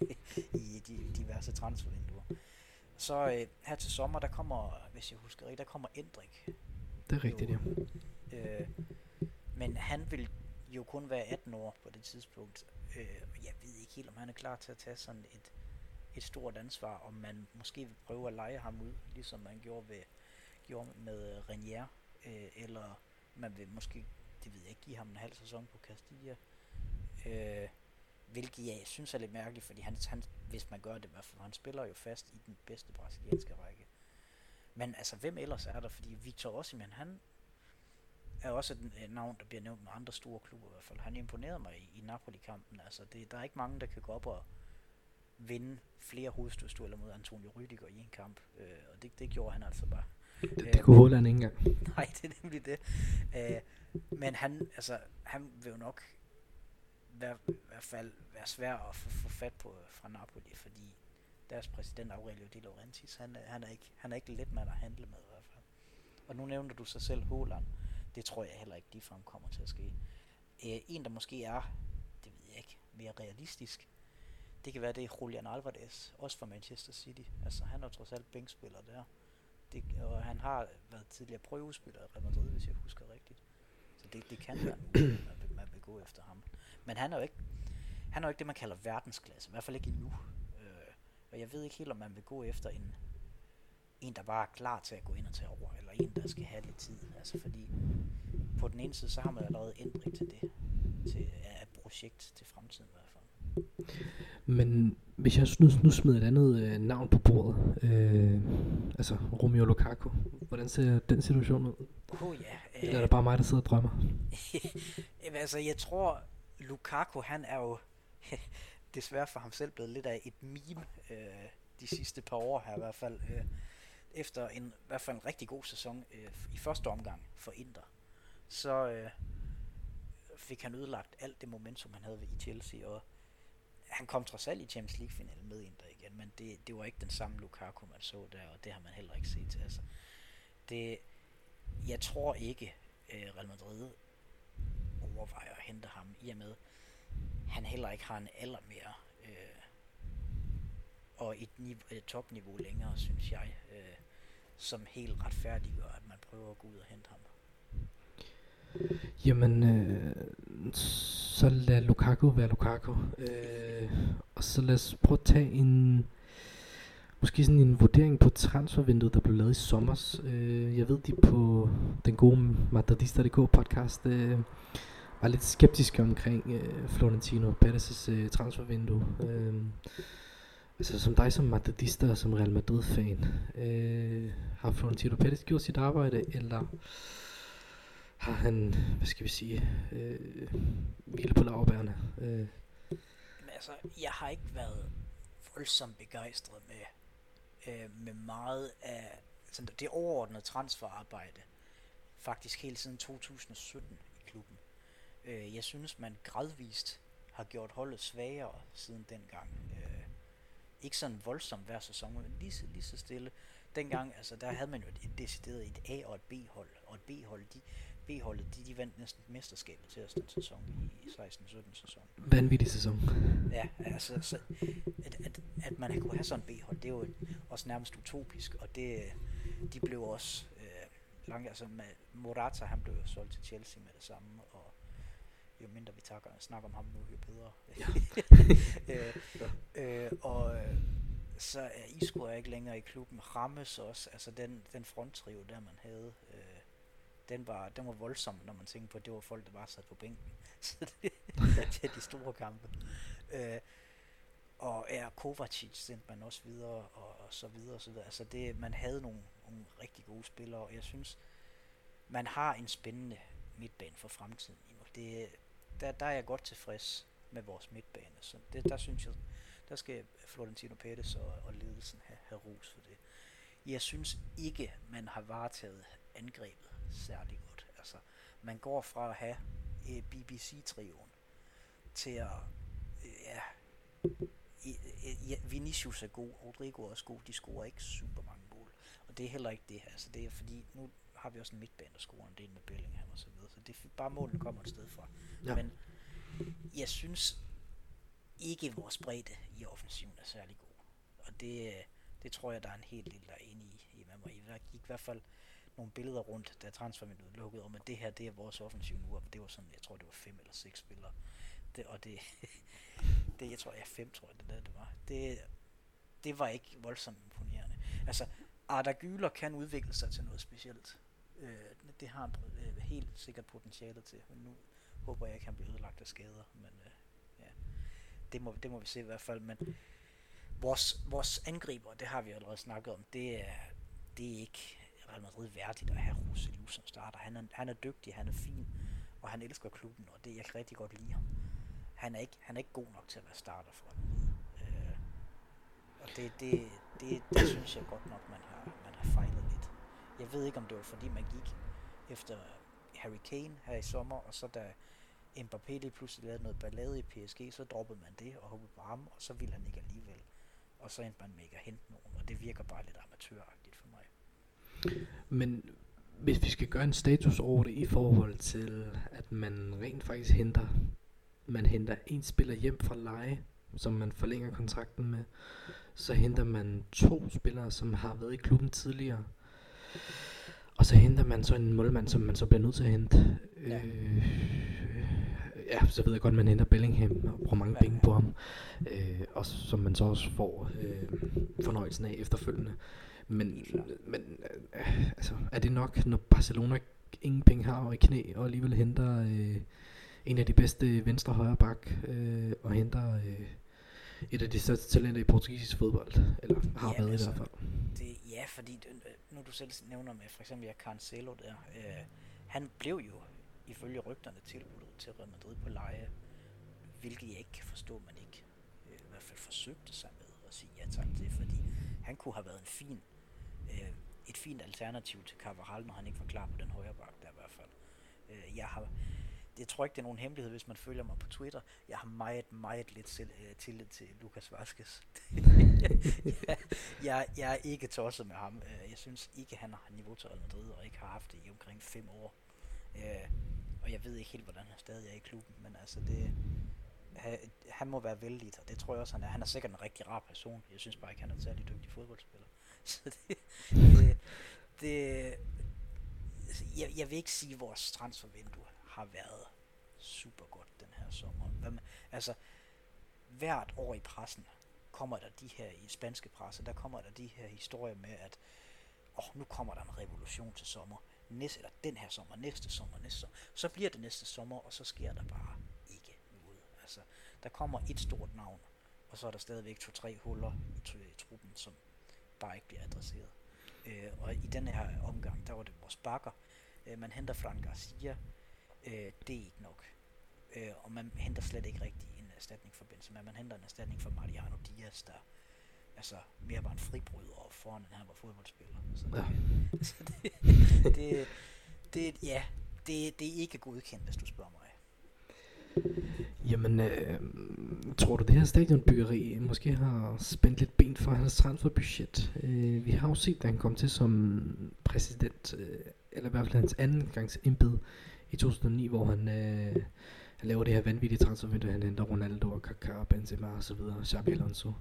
i de diverse transfervinduer. Så øh, her til sommer, der kommer, hvis jeg husker rigtigt, der kommer Endrik. Det er rigtigt, jo, ja. Øh, men han vil jo kun være 18 år på det tidspunkt, Øh, jeg ved ikke helt, om han er klar til at tage sådan et, et stort ansvar, om man måske vil prøve at lege ham ud, ligesom man gjorde, ved, gjorde med øh, Renier, øh, eller man vil måske, det ved jeg ikke, give ham en halv sæson på Castilla. Øh, hvilket jeg synes er lidt mærkeligt, fordi han, han, hvis man gør det i hvert fald, han spiller jo fast i den bedste brasilianske række. Men altså, hvem ellers er der? Fordi Victor Osimhen, han er også et navn, der bliver nævnt med andre store klubber i hvert fald. Han imponerede mig i, i Napoli-kampen. Altså, det, der er ikke mange, der kan gå op og vinde flere hovedstødstueller mod Antonio Rüdiger i en kamp. Øh, og det, det gjorde han altså bare. Det, det kunne Håland ikke engang. Nej, det er nemlig det. Øh, men han, altså, han vil jo nok være, i hvert fald være svær at få, få fat på fra Napoli, fordi deres præsident Aurelio Di Laurentiis, han, han, er ikke, han er ikke let mand at handle med i hvert fald. Og nu nævner du sig selv Håland. Det tror jeg heller ikke, de frem kommer til at ske. Øh, en, der måske er, det ved jeg ikke, mere realistisk, det kan være det er Julian Alvarez, også fra Manchester City. Altså, han er trods alt bænkspiller der. Det, og han har været tidligere prøvespiller i Real Madrid, hvis jeg husker rigtigt. Så det, det kan være man vil, man vil gå efter ham. Men han er jo ikke, han er jo ikke det, man kalder verdensklasse. I hvert fald ikke endnu. Øh, og jeg ved ikke helt, om man vil gå efter en, en, der bare er klar til at gå ind og tage over, eller en, der skal have lidt tid. Altså fordi på den ene side, så har man allerede ændring til det, til et projekt til fremtiden i hvert fald. Men hvis jeg nu, nu smider et andet øh, navn på bordet, øh, altså Romeo Lukaku, hvordan ser den situation ud? Oh ja. Eller er det bare mig, der sidder og drømmer? Jamen, altså, jeg tror, Lukaku, han er jo desværre for ham selv blevet lidt af et meme øh, de sidste par år her i hvert fald. Øh, efter en, i hvert fald en rigtig god sæson øh, i første omgang for Inter, så øh, fik han ødelagt alt det momentum, han havde i Chelsea, og han kom trods alt i Champions League-finalen med Inter igen, men det, det var ikke den samme Lukaku, man så der, og det har man heller ikke set. Altså, det, jeg tror ikke, øh, Real Madrid overvejer at hente ham, i og med, han heller ikke har en alder mere, og et, niveau, et topniveau længere, synes jeg, øh, som helt retfærdiggør, at man prøver at gå ud og hente ham. Jamen, øh, så lad Lukaku være Lukaku. Øh, og så lad os prøve at tage en, måske sådan en vurdering på transfervinduet, der blev lavet i sommer. Øh, jeg ved, de på den gode Madridista.dk podcast øh, var lidt skeptiske omkring øh, Florentino Perez' øh, transfervindue. Øh, altså som dig som Madridista og som Real Madrid-fan, øh, har Florentino Pérez gjort sit arbejde, eller har han, hvad skal vi sige, øh, hvile på lavbærene. Øh, Men altså, jeg har ikke været voldsomt begejstret med, øh, med meget af sådan det overordnede transferarbejde. Faktisk hele siden 2017 i klubben. Øh, jeg synes, man gradvist har gjort holdet svagere siden dengang. Øh, ikke sådan voldsomt hver sæson, men lige, så- lige så stille. Dengang, altså, der havde man jo et, et decideret et A- og et B-hold, og et B-hold, de, B-holdet, de, de vandt næsten mesterskabet til os den sæson i 16-17 sæson. vanvittig sæson. Ja, altså, så, at, at, at man kunne have sådan en B-hold, det er jo også nærmest utopisk, og det, de blev også øh, langt, altså med Morata, han blev solgt til Chelsea med det samme, og jo mindre vi takker, snakker om ham nu, jo bedre. øh, øh, og øh, så er Isco er ikke længere i klubben. Rammes også, altså den, den fronttrio der man havde, øh, den var, den var voldsom, når man tænker på, at det var folk, der bare sad på bænken. Så det, det er de store kampe. Øh, og ja, Kovacic sendte man også videre, og, og så videre, og så videre. Altså det, man havde nogle, nogle rigtig gode spillere, og jeg synes, man har en spændende midtbane for fremtiden. Det, der, der er jeg godt tilfreds med vores midtbane. Så det, der synes jeg, der skal Florentino Pérez og, og ledelsen have, have ros for det. Jeg synes ikke, man har varetaget angrebet særlig godt. Altså, man går fra at have eh, BBC-trioen til at, øh, ja, ja, Vinicius er god, Rodrigo er også god, de scorer ikke super mange mål. Og det er heller ikke det, altså det er fordi, nu har vi også en midtbane, der scorer en del med Bellingham og så videre, så det er bare målene kommer et sted fra. Ja. Men jeg synes ikke, vores bredde i offensiven er særlig god. Og det, øh, det tror jeg, der er en helt del, der er enig i, i med i, gik i hvert fald nogle billeder rundt, da transfervinduet lukkede, om at det her, det er vores offensiv nu, og det var sådan, jeg tror, det var fem eller seks spillere. Det, og det, det, jeg tror, jeg fem, tror jeg, det der, det var. Det, det var ikke voldsomt imponerende. Altså, Arda Güler kan udvikle sig til noget specielt. Øh, det har han øh, helt sikkert potentiale til, men nu håber jeg ikke, han bliver ødelagt af skader, men øh, det må, det må vi se i hvert fald, men vores, vores angriber, det har vi allerede snakket om, det er, det er ikke Real Madrid værdigt at have Roselu som starter. Han er, han er dygtig, han er fin, og han elsker klubben, og det jeg kan rigtig godt lide ham. Han er ikke, han er ikke god nok til at være starter for Real Øh, og det, det, det, det synes jeg godt nok, man har, man har fejlet lidt. Jeg ved ikke, om det var fordi, man gik efter Harry Kane her i sommer, og så da Mbappé lige pludselig lavede noget ballade i PSG, så droppede man det og håbede på ham, og så ville han ikke alligevel. Og så endte man med ikke at hente nogen, og det virker bare lidt amatøragtigt for mig. Men hvis vi skal gøre en status over det i forhold til, at man rent faktisk henter, man henter en spiller hjem fra leje, som man forlænger kontrakten med, så henter man to spillere, som har været i klubben tidligere. Og så henter man så en målmand, som man så bliver nødt til at hente. Ja. Øh, ja, så ved jeg godt, at man henter Bellingham og bruger mange penge på ham. Øh, og som man så også får øh, fornøjelsen af efterfølgende. Men, men øh, altså, er det nok, når Barcelona ingen penge har og i knæ, og alligevel henter øh, en af de bedste venstre højre bak, øh, og henter øh, et af de største talenter i portugisisk fodbold, eller har ja, været altså, i hvert fald. Det, ja, fordi det, nu du selv nævner med for eksempel ja, Cancelo der, øh, han blev jo ifølge rygterne tilbudt til Real Madrid på leje, hvilket jeg ikke kan forstå, man ikke øh, i hvert fald forsøgte sig med at sige ja tak til, fordi han kunne have været en fin, øh, et fint alternativ til Carvajal, når han ikke var klar på den højre bak der i hvert fald. Øh, jeg har, det tror ikke, det er nogen hemmelighed, hvis man følger mig på Twitter. Jeg har meget, meget lidt selv, øh, tillid til Lukas Vazquez. jeg, jeg, jeg er ikke tosset med ham. Øh, jeg synes ikke, han har niveau til Real Madrid, og ikke har haft det i omkring fem år. Øh, og jeg ved ikke helt, hvordan han stadig er i klubben, men altså det, han må være vældig, og det tror jeg også, han er. Han er sikkert en rigtig rar person. Jeg synes bare ikke, han er en særlig dygtig fodboldspiller. Så det, det, det altså, jeg, jeg vil ikke sige, at vores transfervindue har været super godt den her sommer. Hvem, altså, hvert år i pressen kommer der de her, i spanske presse, der kommer der de her historier med, at åh, oh, nu kommer der en revolution til sommer næste, eller den her sommer, næste sommer, næste sommer. Så bliver det næste sommer, og så sker der bare ikke noget. Altså, der kommer et stort navn, og så er der stadigvæk to-tre huller i, i truppen, som bare ikke bliver adresseret. Øh, og i den her omgang, der var det vores bakker. Øh, man henter Fran Garcia. Øh, det er ikke nok. Øh, og man henter slet ikke rigtig en erstatning for Benzema. Man henter en erstatning for Mariano Diaz, der altså mere var en fribryder foran, end han var fodboldspiller. Så det, ja. så det, det, det, ja, det, det er ikke godkendt, hvis du spørger mig. Jamen, øh, tror du det her stadionbyggeri måske har spændt lidt ben for hans transferbudget? Øh, vi har jo set, at han kom til som præsident, øh, eller i hvert fald hans anden gangs embed i 2009, hvor han, øh, han laver det her vanvittige transfervindue, han henter Ronaldo og Kaká, Benzema og så videre, Xabi Alonso øh,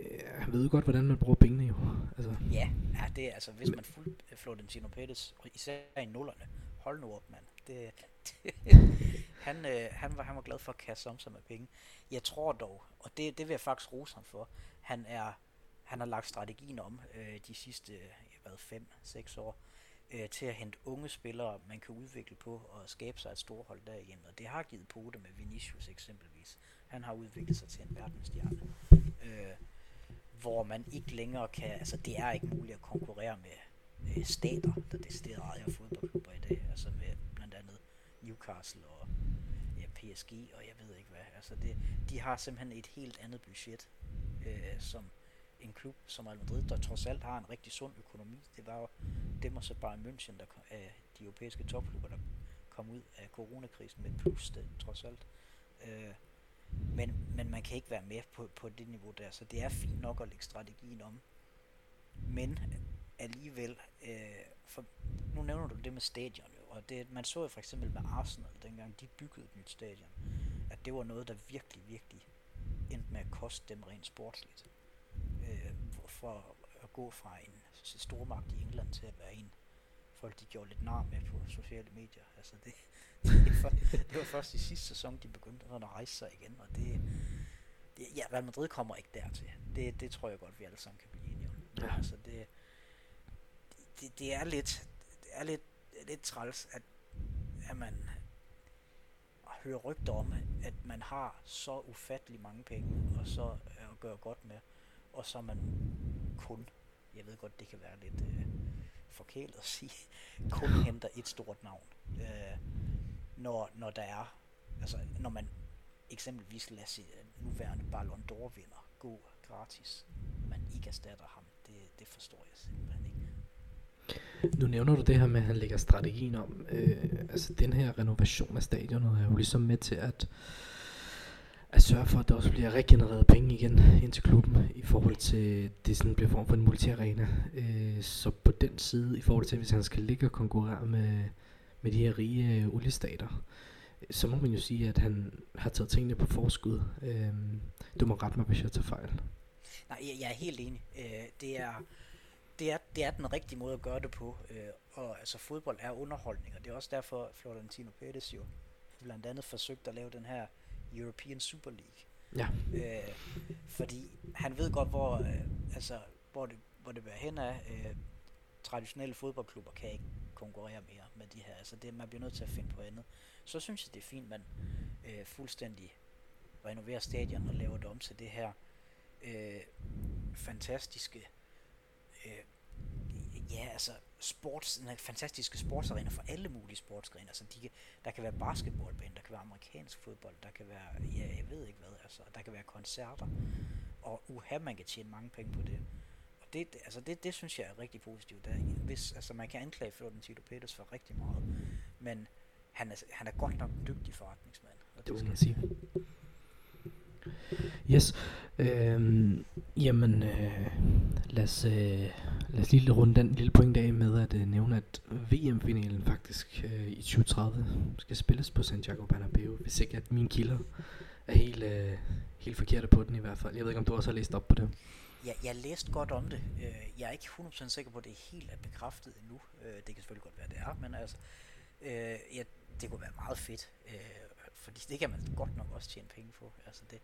Øh, jeg ved godt, hvordan man bruger pengene jo. Altså. Ja, ja, det er altså, hvis man fuldt øh, Florentino Pettis, især i nullerne, hold nu op, mand. Det, det, han, øh, han, var, han var glad for at kaste om sig med penge. Jeg tror dog, og det, det vil jeg faktisk rose ham for, han er han har lagt strategien om øh, de sidste øh, hvad, 5-6 år øh, til at hente unge spillere, man kan udvikle på og skabe sig et stort hold derigennem. Og det har givet pote med Vinicius eksempelvis. Han har udviklet sig til en verdensstjerne. Øh, hvor man ikke længere kan, altså det er ikke muligt at konkurrere med øh, stater, der decideret ejer fodboldklubber i dag, altså med blandt andet Newcastle og ja, PSG og jeg ved ikke hvad. Altså det, de har simpelthen et helt andet budget, øh, som en klub som Real Madrid, der trods alt har en rigtig sund økonomi. Det var jo dem og så bare München, der kom, øh, de europæiske topklubber, der kom ud af coronakrisen med plus, det, trods alt. Øh, men, men man kan ikke være med på, på det niveau der, så det er fint nok at lægge strategien om. Men alligevel, øh, for nu nævner du det med stadion, jo, og det, man så jo for eksempel med Arsenal, dengang de byggede et nyt stadion, at det var noget, der virkelig, virkelig endte med at koste dem rent sportsligt. Øh, for, for at gå fra en stormagt i England til at være en, folk de gjorde lidt nar med på sociale medier. Altså det, det, var, det var først i sidste sæson, de begyndte at rejse sig igen, og det, det ja, Real Madrid kommer ikke dertil. Det, det tror jeg godt, vi alle sammen kan blive enige om. Ja. Altså det, det, det er lidt, det er lidt, lidt træls, at, at man hører rygter om, at man har så ufattelig mange penge, og så at gøre godt med, og så man kun, jeg ved godt, det kan være lidt øh, forkælet at sige, kun henter et stort navn. Øh, når, når der er, altså når man eksempelvis lader sig nuværende Ballon d'Or vinder gå gratis, man ikke erstatter ham, det, det forstår jeg simpelthen ikke. Nu nævner du det her med, at han lægger strategien om. Øh, altså den her renovation af stadionet er jo ligesom med til at, at sørge for, at der også bliver regenereret penge igen ind til klubben i forhold til, det sådan bliver form for en multiarena. Øh, så på den side, i forhold til, hvis han skal ligge og konkurrere med, med de her rige øh, oliestater, så må man jo sige, at han har taget tingene på forskud. Øh, du må rette mig, hvis jeg tager fejl. Nej, jeg, jeg er helt enig. Øh, det er det er, det er den rigtige måde at gøre det på. Øh, og altså fodbold er underholdning, og det er også derfor Florentino Pérez jo blandt andet forsøgt at lave den her European Super League. Ja. Øh, fordi han ved godt, hvor, øh, altså, hvor, det, hvor det vil hen af. Øh, traditionelle fodboldklubber kan ikke konkurrere mere med de her. Altså det, man bliver nødt til at finde på andet. Så synes jeg, det er fint, man øh, fuldstændig renoverer stadion og laver det om til det her øh, fantastiske øh, ja, altså sports, en fantastiske sportsarena for alle mulige sportsgrene. Altså, de kan, der kan være basketballbane, der kan være amerikansk fodbold, der kan være, ja, jeg ved ikke hvad, altså, der kan være koncerter, og uha, man kan tjene mange penge på det. Det, altså, det, det synes jeg er rigtig positivt. Der, hvis, altså, man kan anklage Florentino Peters for rigtig meget, men han er, han er godt nok en dygtig forretningsmand. Og det, det må man sige. Yes. Øhm, jamen, øh, lad, os, øh, lad os lige runde den lille point af med at øh, nævne, at VM-finalen faktisk øh, i 2030 skal spilles på Santiago Bernabeu, hvis ikke at mine kilder er helt, øh, helt forkerte på den i hvert fald. Jeg ved ikke, om du også har læst op på det. Jeg, jeg læste godt om det. Øh, jeg er ikke 100% sikker på, at det er helt er bekræftet endnu. Øh, det kan selvfølgelig godt være, det er, men altså, øh, ja, det kunne være meget fedt fordi det kan man godt nok også tjene penge på. Altså det,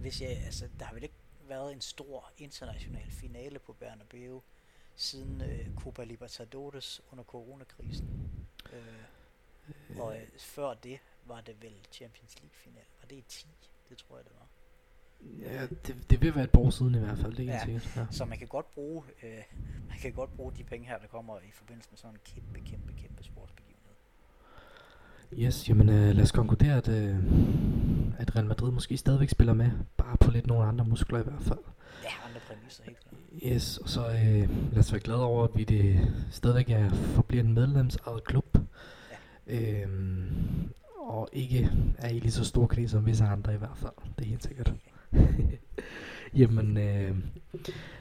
hvis jeg, altså, der har vel ikke været en stor international finale på Bernabeu siden øh, Copa Libertadores under coronakrisen. Øh, og øh, før det var det vel Champions League final. Var det i 10? Det tror jeg det var. Ja, det, det vil være et år siden i hvert fald, det er ja, sikkert. Ja. Så man kan godt bruge øh, man kan godt bruge de penge her, der kommer i forbindelse med sådan en kæmpe, kæmpe, kæmpe sportsbegivenhed. Yes, jamen øh, lad os konkludere, at, øh, at Real Madrid måske stadigvæk spiller med, bare på lidt nogle andre muskler i hvert fald. Ja, andre præmisser, helt klart. Yes, og så øh, lad os være glade over, at vi det stadigvæk er, forbliver en medlemsejet klub. Ja. Øhm, og ikke er i lige så stor krig som visse andre i hvert fald. Det er helt sikkert. Jamen, øh,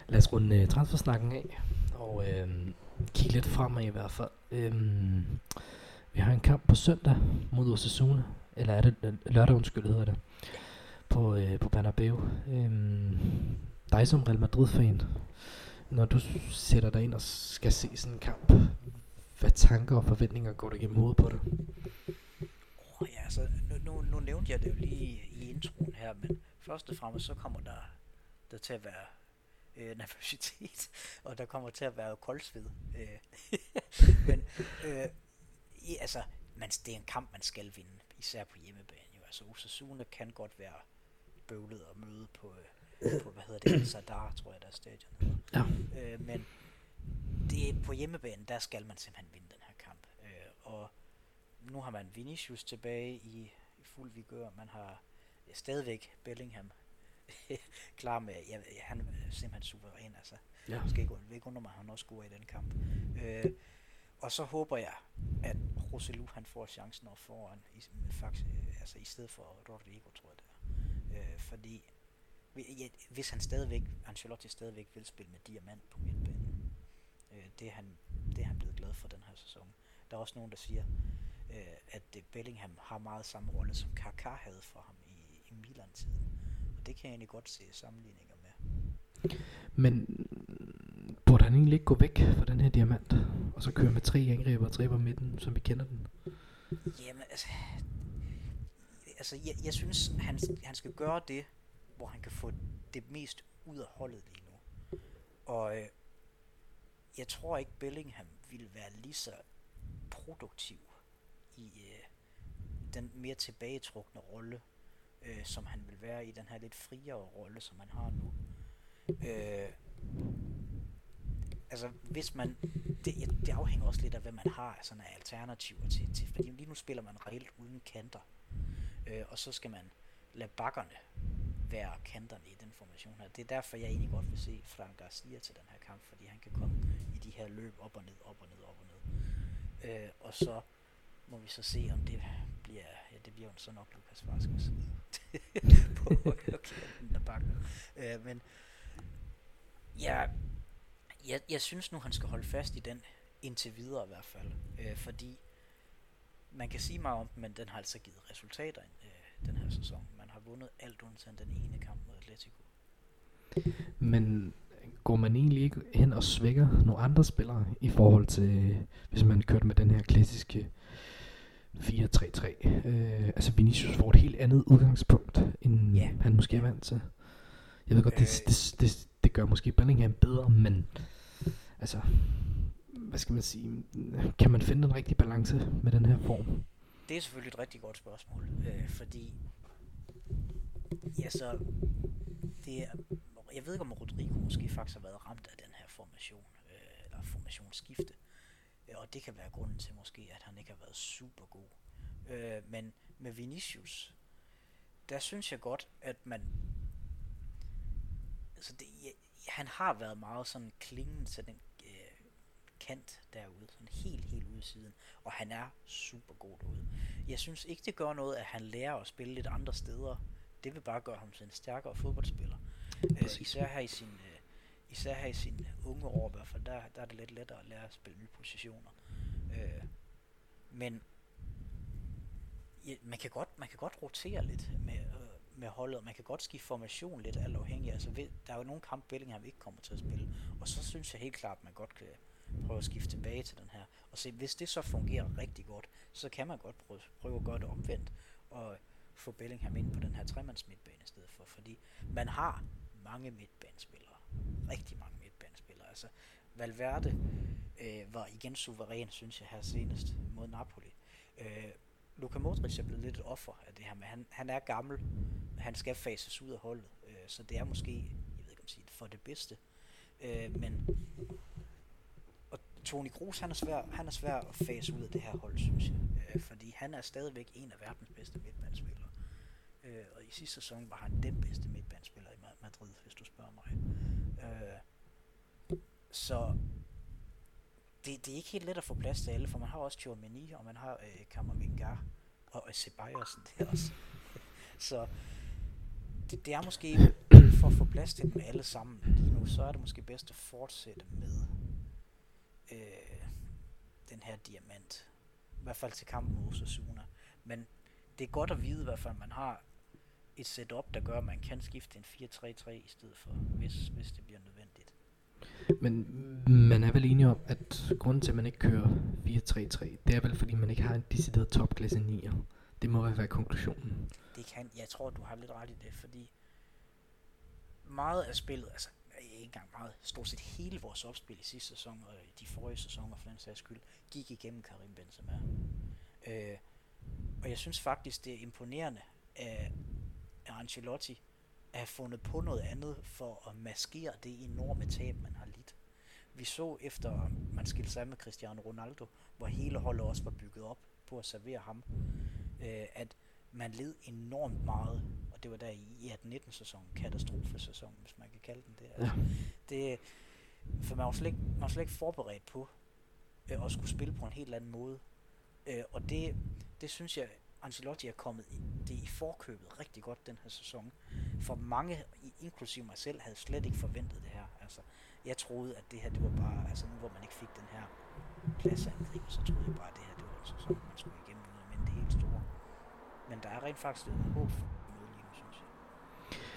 lad os runde øh, transfersnakken af, og øh, kigge lidt fremad i hvert fald. Øh, vi har en kamp på søndag mod Osasuna. Eller er det øh, lørdag, undskyld, hedder det. På, øh, på Bernabeu. Øh, dig som Real Madrid-fan, når du sætter dig ind og skal se sådan en kamp, hvad tanker og forventninger går der gennem hovedet på dig? Oh, ja, altså, nu, nu, nu nævnte jeg det jo lige i introen her, men først og fremmest så kommer der, der til at være øh, nervøsitet, og der kommer til at være koldsved. Øh, men øh, i, altså, man, det er en kamp, man skal vinde, især på hjemmebane. Jo. Altså, Osasuna kan godt være bøvlet at møde på, øh, på hvad hedder det, Sadar, tror jeg, der er stadion. Ja. Øh, men det er på hjemmebane, der skal man simpelthen vinde den her kamp. Øh, og nu har man Vinicius tilbage i, i fuld vigør. Man har stadigvæk Bellingham klar med, ja, han er simpelthen suveræn, altså. Ja. Skal ikke, ikke undre mig, at han også scorer i den kamp. Øh, og så håber jeg, at Roselu han får chancen op foran, i, faktisk, altså i stedet for Rodrigo, tror jeg det er. Øh, fordi ja, hvis han stadigvæk, Ancelotti stadigvæk vil spille med diamant på midtbanen, øh, det, er han, det er han blevet glad for den her sæson. Der er også nogen, der siger, øh, at Bellingham har meget samme rolle, som Kaká havde for ham i, Milan-tiden. Og det kan jeg egentlig godt se sammenligninger med. Men burde han egentlig ikke gå væk fra den her diamant, og så køre med tre angriber og tre på midten, som vi kender den? Jamen, altså, altså jeg, jeg synes, han, han skal gøre det, hvor han kan få det mest ud af holdet lige nu. Og øh, jeg tror ikke, Bellingham ville være lige så produktiv i øh, den mere tilbagetrukne rolle, øh, som han vil være i den her lidt friere rolle, som han har nu. Øh, altså hvis man, det, det afhænger også lidt af, hvad man har af sådan alternativer til, til, fordi lige nu spiller man reelt uden kanter, øh, og så skal man lade bakkerne være kanterne i den formation her. Det er derfor, jeg egentlig godt vil se Frank Garcia til den her kamp, fordi han kan komme i de de her løb op og ned, op og ned, op og ned. Øh, og så må vi så se, om det bliver, ja, det bliver jo så nok Lukas Vaskes på højrekanten af bakken. Øh, men ja, jeg, jeg synes nu, han skal holde fast i den, indtil videre i hvert fald. Øh, fordi man kan sige meget om den, men den har altså givet resultater øh, den her sæson. Man har vundet alt undtagen den ene kamp mod Atletico. Men går man egentlig ikke hen og svækker nogle andre spillere i forhold til, hvis man kørte med den her klassiske 4-3-3? Øh, altså Vinicius får et helt andet udgangspunkt, end Ja. han måske er vant til. Jeg ved godt, det, Øh. det, det, det gør måske Bellingham bedre, men altså, hvad skal man sige, kan man finde den rigtige balance med den her form? Det er selvfølgelig et rigtig godt spørgsmål, øh, fordi ja, så det er, jeg ved ikke om Rodrigo måske faktisk har været ramt af den her formation, øh, eller formationsskifte, øh, og det kan være grunden til måske, at han ikke har været super god. Øh, men med Vinicius, der synes jeg godt, at man, altså det, ja, han har været meget sådan klingende til den øh, kant derude, sådan helt, helt ude siden, og han er super god derude. Jeg synes ikke, det gør noget, at han lærer at spille lidt andre steder. Det vil bare gøre ham til en stærkere fodboldspiller. Øh, især her i sin øh, især her i sine unge år i hvert fald, der, der er det lidt lettere at lære at spille nye positioner. Øh, men ja, man, kan godt, man kan godt rotere lidt med, øh, med holdet, og man kan godt skifte formation lidt alt afhængig. Altså, ved, der er jo nogle kampe, Bellingham ikke kommer til at spille, og så synes jeg helt klart, at man godt kan prøve at skifte tilbage til den her. Og se, hvis det så fungerer rigtig godt, så kan man godt prøve, prøve at gøre det omvendt, og få Bellingham ind på den her tremands midtbane i stedet for, fordi man har mange midtbanespillere. Rigtig mange midtbanespillere. Altså, Valverde øh, var igen suveræn, synes jeg, her senest mod Napoli. Øh, Luka Modric er blevet lidt et offer af det her, men han, han er gammel, han skal fases ud af holdet, øh, så det er måske, jeg ved ikke om sige siger, for det bedste. Øh, men og Toni Kroos, han er svær, han er svær at fase ud af det her hold, synes jeg, øh, fordi han er stadigvæk en af verdens bedste midtbanespillere. Øh, og i sidste sæson var han den bedste midtbanespiller i Madrid, hvis du spørger mig. Øh, så det, det er ikke helt let at få plads til alle, for man har også Tchouameni, og man har øh, Kammervingar, og øh, Ceballos der også. så det, det er måske, for at få plads til dem alle sammen lige nu, så er det måske bedst at fortsætte med øh, den her diamant. I hvert fald til kampen mod Osasuna. Men det er godt at vide i hvert fald, at man har et setup, der gør, at man kan skifte en 4-3-3 i stedet for, hvis, hvis det bliver nødvendigt. Men man er vel enig om, at grunden til, at man ikke kører 4-3-3, det er vel, fordi man ikke har en decideret topklasse 9'er. Det må være konklusionen. Det kan, jeg tror, du har lidt ret i det, fordi meget af spillet, altså ikke engang meget, stort set hele vores opspil i sidste sæson, og i de forrige sæsoner for den sags skyld, gik igennem Karim Benzema. Øh, og jeg synes faktisk, det er imponerende af Ancelotti at have fundet på noget andet for at maskere det enorme tab, man har lidt. Vi så efter man skilte sig med Cristiano Ronaldo, hvor hele holdet også var bygget op på at servere ham, øh, at man led enormt meget, og det var der i 18-19 sæsonen, katastrofesæson, hvis man kan kalde den det. Altså, det for man var slet ikke, man var slet ikke forberedt på øh, at skulle spille på en helt anden måde. Øh, og det, det synes jeg, Ancelotti er kommet i, det i forkøbet rigtig godt den her sæson. For mange, inklusive mig selv, havde slet ikke forventet det her. Altså, jeg troede, at det her, det var bare, altså nu hvor man ikke fik den her pladsangriber, så troede jeg bare, at det her, det var en sæson, man skulle igennem noget men det helt store. Men der er rent faktisk lidt håb for noget lige nu, synes jeg.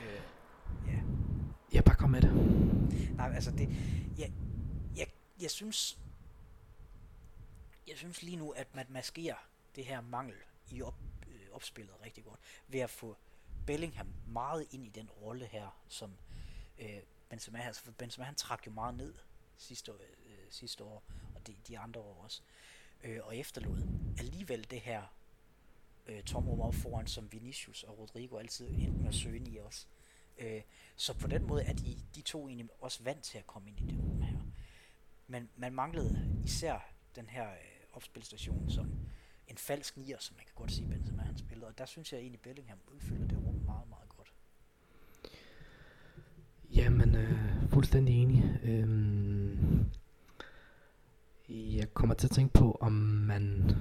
Øh, ja. Ja, bare kom med det. Nej, altså det, jeg, jeg, jeg synes, jeg synes lige nu, at man maskerer det her mangel i op, øh, opspillet rigtig godt, ved at få Bellingham meget ind i den rolle her, som øh, Benzema, altså for Benzema han trak jo meget ned sidste, år- øh, sidste år, og de, de andre år også, øh, og efterlod alligevel det her øh, tomrum op foran, som Vinicius og Rodrigo altid endte med at søge ind i os. Øh, så på den måde er de, de to egentlig også vant til at komme ind i det rum her. Men man manglede især den her øh, opspilstation som en falsk nier, som man kan godt sige, Benzema han spillede. Og der synes jeg egentlig, Bellingham udfylder det rum meget, meget godt. Jamen, øh, fuldstændig enig. Øhm, Jeg kommer til at tænke på, om man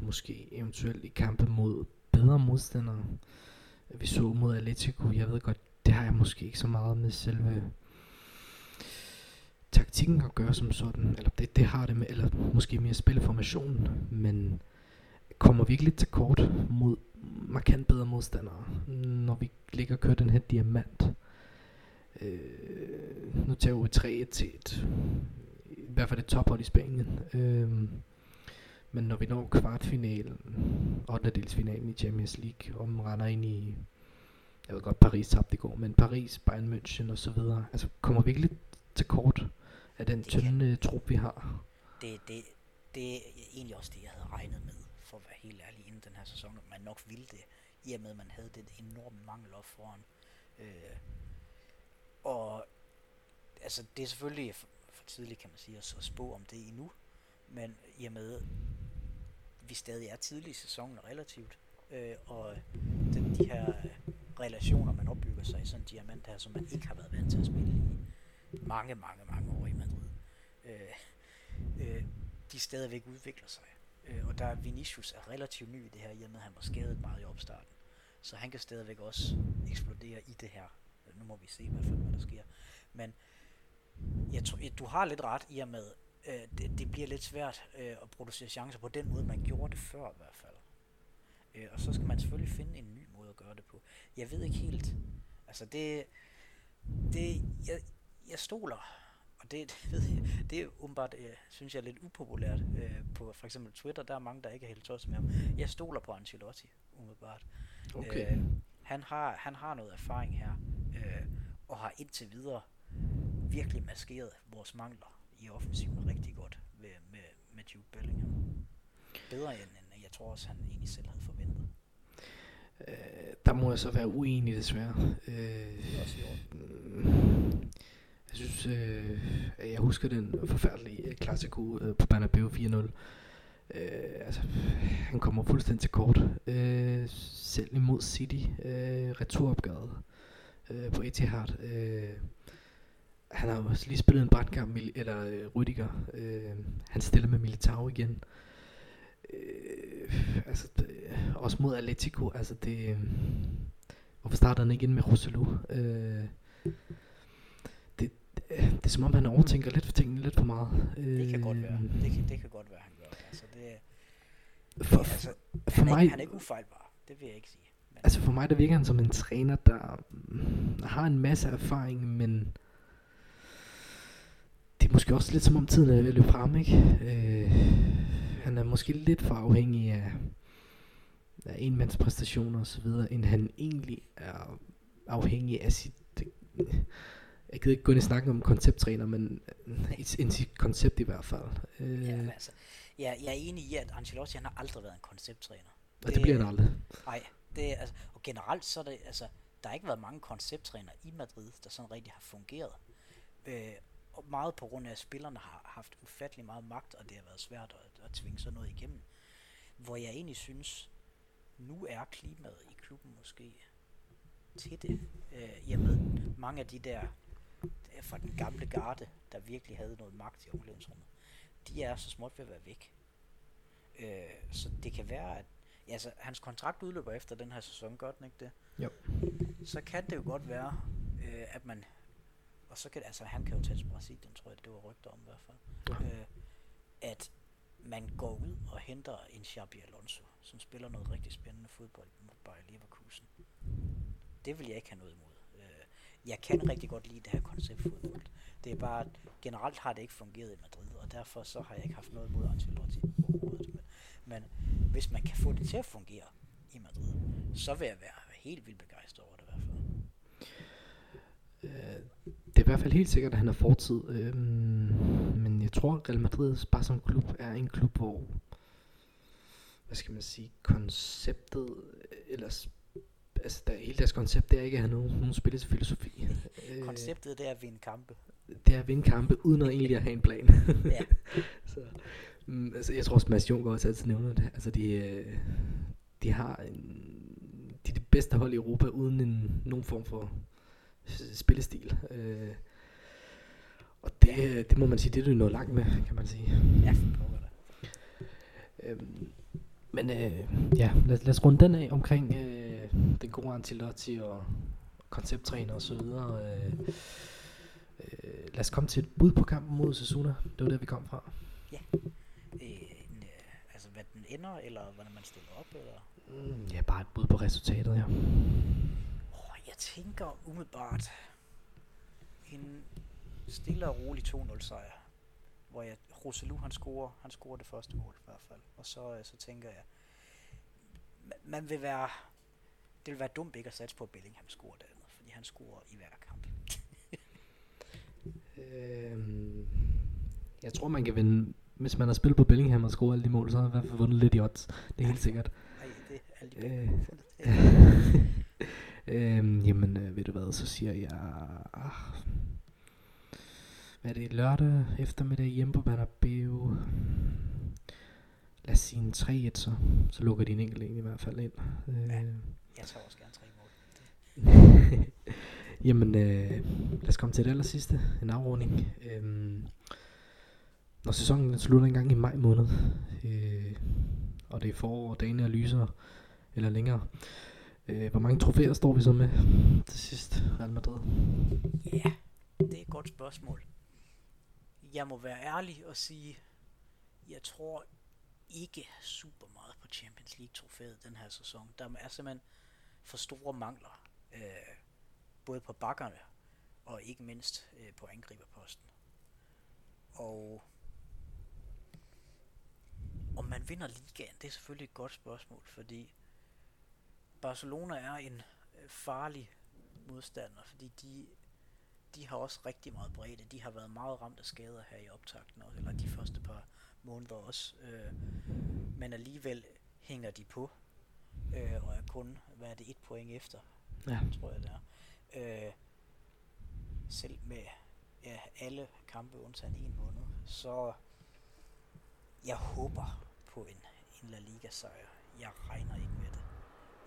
måske eventuelt i kampe mod bedre modstandere, vi så mod Atletico, jeg ved godt, det har jeg måske ikke så meget med selve taktikken at gøre som sådan, eller det, det har det med, eller måske mere spilleformationen, men kommer virkelig lidt til kort mod markant bedre modstandere, når vi ligger og kører den her diamant. Øh, nu tager vi 3 til et, i hvert fald et tophold i Spanien. Øh, men når vi når kvartfinalen, 8. delsfinalen i Champions League, og man render ind i, jeg ved godt, Paris tabte i går, men Paris, Bayern München og så videre, altså kommer virkelig til kort af den tynde trup, vi har. Det, det, det er egentlig også det, jeg havde regnet med, helt ærlig, inden den her sæson, at man nok ville det, i og med, at man havde det enorme mangel op foran. Øh, og altså, det er selvfølgelig for, for tidligt, kan man sige, at spå om det endnu, men i og med, vi stadig er tidlig i sæsonen relativt, øh, og den, de her øh, relationer, man opbygger sig i sådan en diamant her, som man ikke har været vant til at spille i mange, mange, mange år i Madrid, øh, øh, de stadigvæk udvikler sig. Øh, og der er Vinicius er relativt ny i det her, i og med at han var skadet meget i opstarten. Så han kan stadigvæk også eksplodere i det her. Øh, nu må vi se i hvert fald, hvad der sker. Men jeg tror, du har lidt ret i og med, øh, det, det bliver lidt svært øh, at producere chancer på den måde, man gjorde det før i hvert fald. Øh, og så skal man selvfølgelig finde en ny måde at gøre det på. Jeg ved ikke helt, altså det, det jeg, jeg stoler, og det, det, ved jeg, det er åbenbart, øh, synes jeg, er lidt upopulært øh, på for eksempel Twitter. Der er mange, der ikke er helt tosset med ham. Jeg stoler på Ancelotti, umiddelbart. Okay. Øh, han, har, han har noget erfaring her, øh, og har indtil videre virkelig maskeret vores mangler i offensiven rigtig godt med, med, med Jude Bellingham. Bedre end, end jeg tror også, han egentlig selv havde forventet. Øh, der må jeg så være uenig desværre. Øh, det er også i orden. Jeg synes, øh, jeg husker den forfærdelige øh, klassiko øh, på Bernabeu 4-0. Øh, altså, han kommer fuldstændig til kort. Øh, selv imod City, øh, returopgøret øh, på Etihad. Øh, han har også lige spillet en brandkamp, eller øh, Rüdiger. Øh, han stiller med Militao igen. Øh, altså, det, også mod Atletico. Altså, det, øh, hvorfor starter han ikke ind med Roselu? Øh, det, er som om, han overtænker lidt for tingene lidt for meget. Det kan godt være. Øh, det kan, det kan godt være, han gør. Altså, det, for, altså, for han, er mig, ikke, han er ikke ufejlbar. Det vil jeg ikke sige. Men, altså for mig, der virker han som en træner, der mm, har en masse erfaring, men det er måske også lidt som om tiden er ved at løbe frem, ikke? Øh, han er måske lidt for afhængig af, af enmandspræstationer og så videre, end han egentlig er afhængig af sit... Jeg gider ikke gå ind og snakke om koncepttræner, men end sit koncept i hvert fald. Øh, ja, altså, jeg, jeg er enig i, at Ancelotti han har aldrig været en koncepttræner. Og det, det bliver han aldrig. Nej, det, altså, og generelt så er det, altså, der har ikke været mange koncepttræner i Madrid, der sådan rigtig har fungeret. Øh, og meget på grund af, at spillerne har haft ufattelig meget magt, og det har været svært at, at tvinge sådan noget igennem. Hvor jeg egentlig synes, nu er klimaet i klubben måske til det. Øh, i med mange af de der fra den gamle garde, der virkelig havde noget magt i omklædningsrummet, de er så småt ved at være væk. Øh, så det kan være, at ja, altså, hans kontrakt udløber efter den her sæson, den ikke det? Jo. Så kan det jo godt være, øh, at man og så kan altså han kan jo tage til Brasilien, tror jeg, det var rygter om i hvert fald, ja. øh, at man går ud og henter en Xabi Alonso, som spiller noget rigtig spændende fodbold mod Bayer Leverkusen. Det vil jeg ikke have noget imod. Jeg kan rigtig godt lide det her koncept fodbold. Det er bare, generelt har det ikke fungeret i Madrid, og derfor så har jeg ikke haft noget mod Ancelotti overhovedet. Men, men hvis man kan få det til at fungere i Madrid, så vil jeg være helt vildt begejstret over det i hvert fald. Øh, det er i hvert fald helt sikkert, at han har fortid. Øhm, men jeg tror, at Real Madrid bare som klub er en klub, hvor hvad skal man sige, konceptet, øh, eller altså der, hele deres koncept, det er ikke at have nogen, nogen spillesfilosofi. Øh, Konceptet, det er at vinde kampe. Det er at vinde kampe, uden at egentlig at have en plan. ja. Så, mm, altså, jeg tror også, Mads Juncker også altid nævner det. Altså, de, øh, de har en, de er det bedste hold i Europa, uden en, nogen form for spillestil. Øh, Og det, ja. det må man sige, det er du nået langt med, kan man sige. Ja. Øhm, men øh, ja, lad, lad os runde den af omkring øh, den gode Antilotti og koncepttræner og så videre. Øh, øh, lad os komme til et bud på kampen mod Sasuna. Det var der, vi kom fra. Øh, en, øh, altså, hvad den ender, eller hvordan man stiller op, eller? Mm, ja, bare et bud på resultatet, ja. Oh, jeg tænker umiddelbart en stille og rolig 2-0 sejr. Hvor jeg, Roselu, han scorer, han scorer det første mål i hvert fald. Og så, øh, så tænker jeg, ma- man vil være, det vil være dumt ikke at satse på, at Bellingham scorer det andet, fordi han scorer i hver kamp. Øhm, jeg tror, man kan vinde, hvis man har spillet på Bellingham og scoret alle de mål, så har man i hvert fald vundet lidt i odds. Det er helt sikkert. Ej, det er alle de Øh. fundet. øhm, jamen, øh, ved du hvad, så siger jeg... Ah, hvad er det, lørdag eftermiddag hjemme på Bernabeu? Lad os sige en 3-1 så. Så lukker de en enkelt en i hvert fald ind. Øh, Ja. Jeg tager også gerne tre mål. Det, Jamen, øh, lad os komme til det aller sidste. En afrunding. Øhm, når sæsonen slutter engang i maj måned, øh, og det er forår, og dagene er lysere, eller længere, øh, hvor mange trofæer står vi så med til sidst, Real Madrid? Ja, det er et godt spørgsmål. Jeg må være ærlig og sige, jeg tror ikke super meget på Champions League trofæet den her sæson. Der er simpelthen for store mangler, øh, både på bakkerne og ikke mindst øh, på angriberposten. Og om man vinder ligaen, det er selvfølgelig et godt spørgsmål, fordi Barcelona er en øh, farlig modstander, fordi de de har også rigtig meget bredde. De har været meget ramt af skader her i optakten, også, eller de første par måneder også. Øh, men alligevel hænger de på, øh, og er kun, hvad er det, et point efter, Ja. tror jeg det er. Øh, selv med ja, alle kampe undtagen en måned, så jeg håber på en, en La Liga sejr. Jeg regner ikke med det.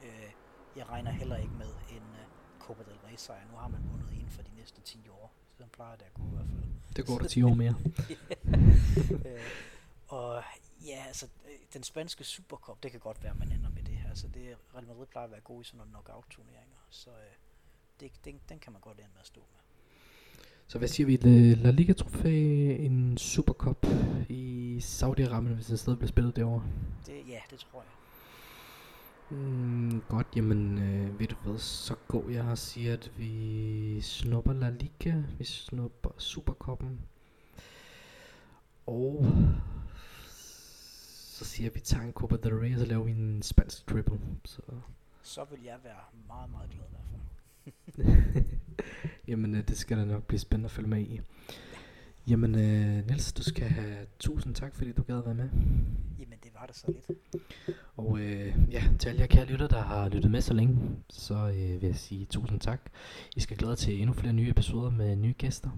Øh, jeg regner heller ikke med en uh, Copa del Rey sejr. Nu har man vundet en for de næste 10 år. Sådan plejer det at gå i hvert fald. Det går der 10 år mere. øh, og ja, altså, øh, den spanske Supercup, det kan godt være, at man ender med det her. Altså, det, Real Madrid plejer at være god i sådan nogle knockout-turneringer, så øh, det, den, den kan man godt ende med at stå med. Så hvad siger vi? La- Liga trofæ, en Supercup i Saudi-Arabien, hvis den stadig bliver spillet derovre? Det, ja, det tror jeg. Mm, godt, jamen øh, ved du hvad, så går jeg og siger, at vi snupper La Liga, vi snupper Superkoppen, og så siger vi tager en Copa del Rey, og så laver vi en spansk triple. Så, Så vil jeg være meget, meget glad i hvert fald. jamen øh, det skal da nok blive spændende at følge med i. Jamen øh, Niels, du skal have tusind tak, fordi du gad at være med. Jamen, det var det så lidt. Og øh, ja, til alle jer kære lytter, der har lyttet med så længe, så øh, vil jeg sige tusind tak. I skal glæde til endnu flere nye episoder med nye gæster.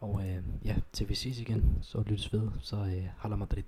Og øh, ja, til vi ses igen, så lyttes ved, så øh, Hala Madrid.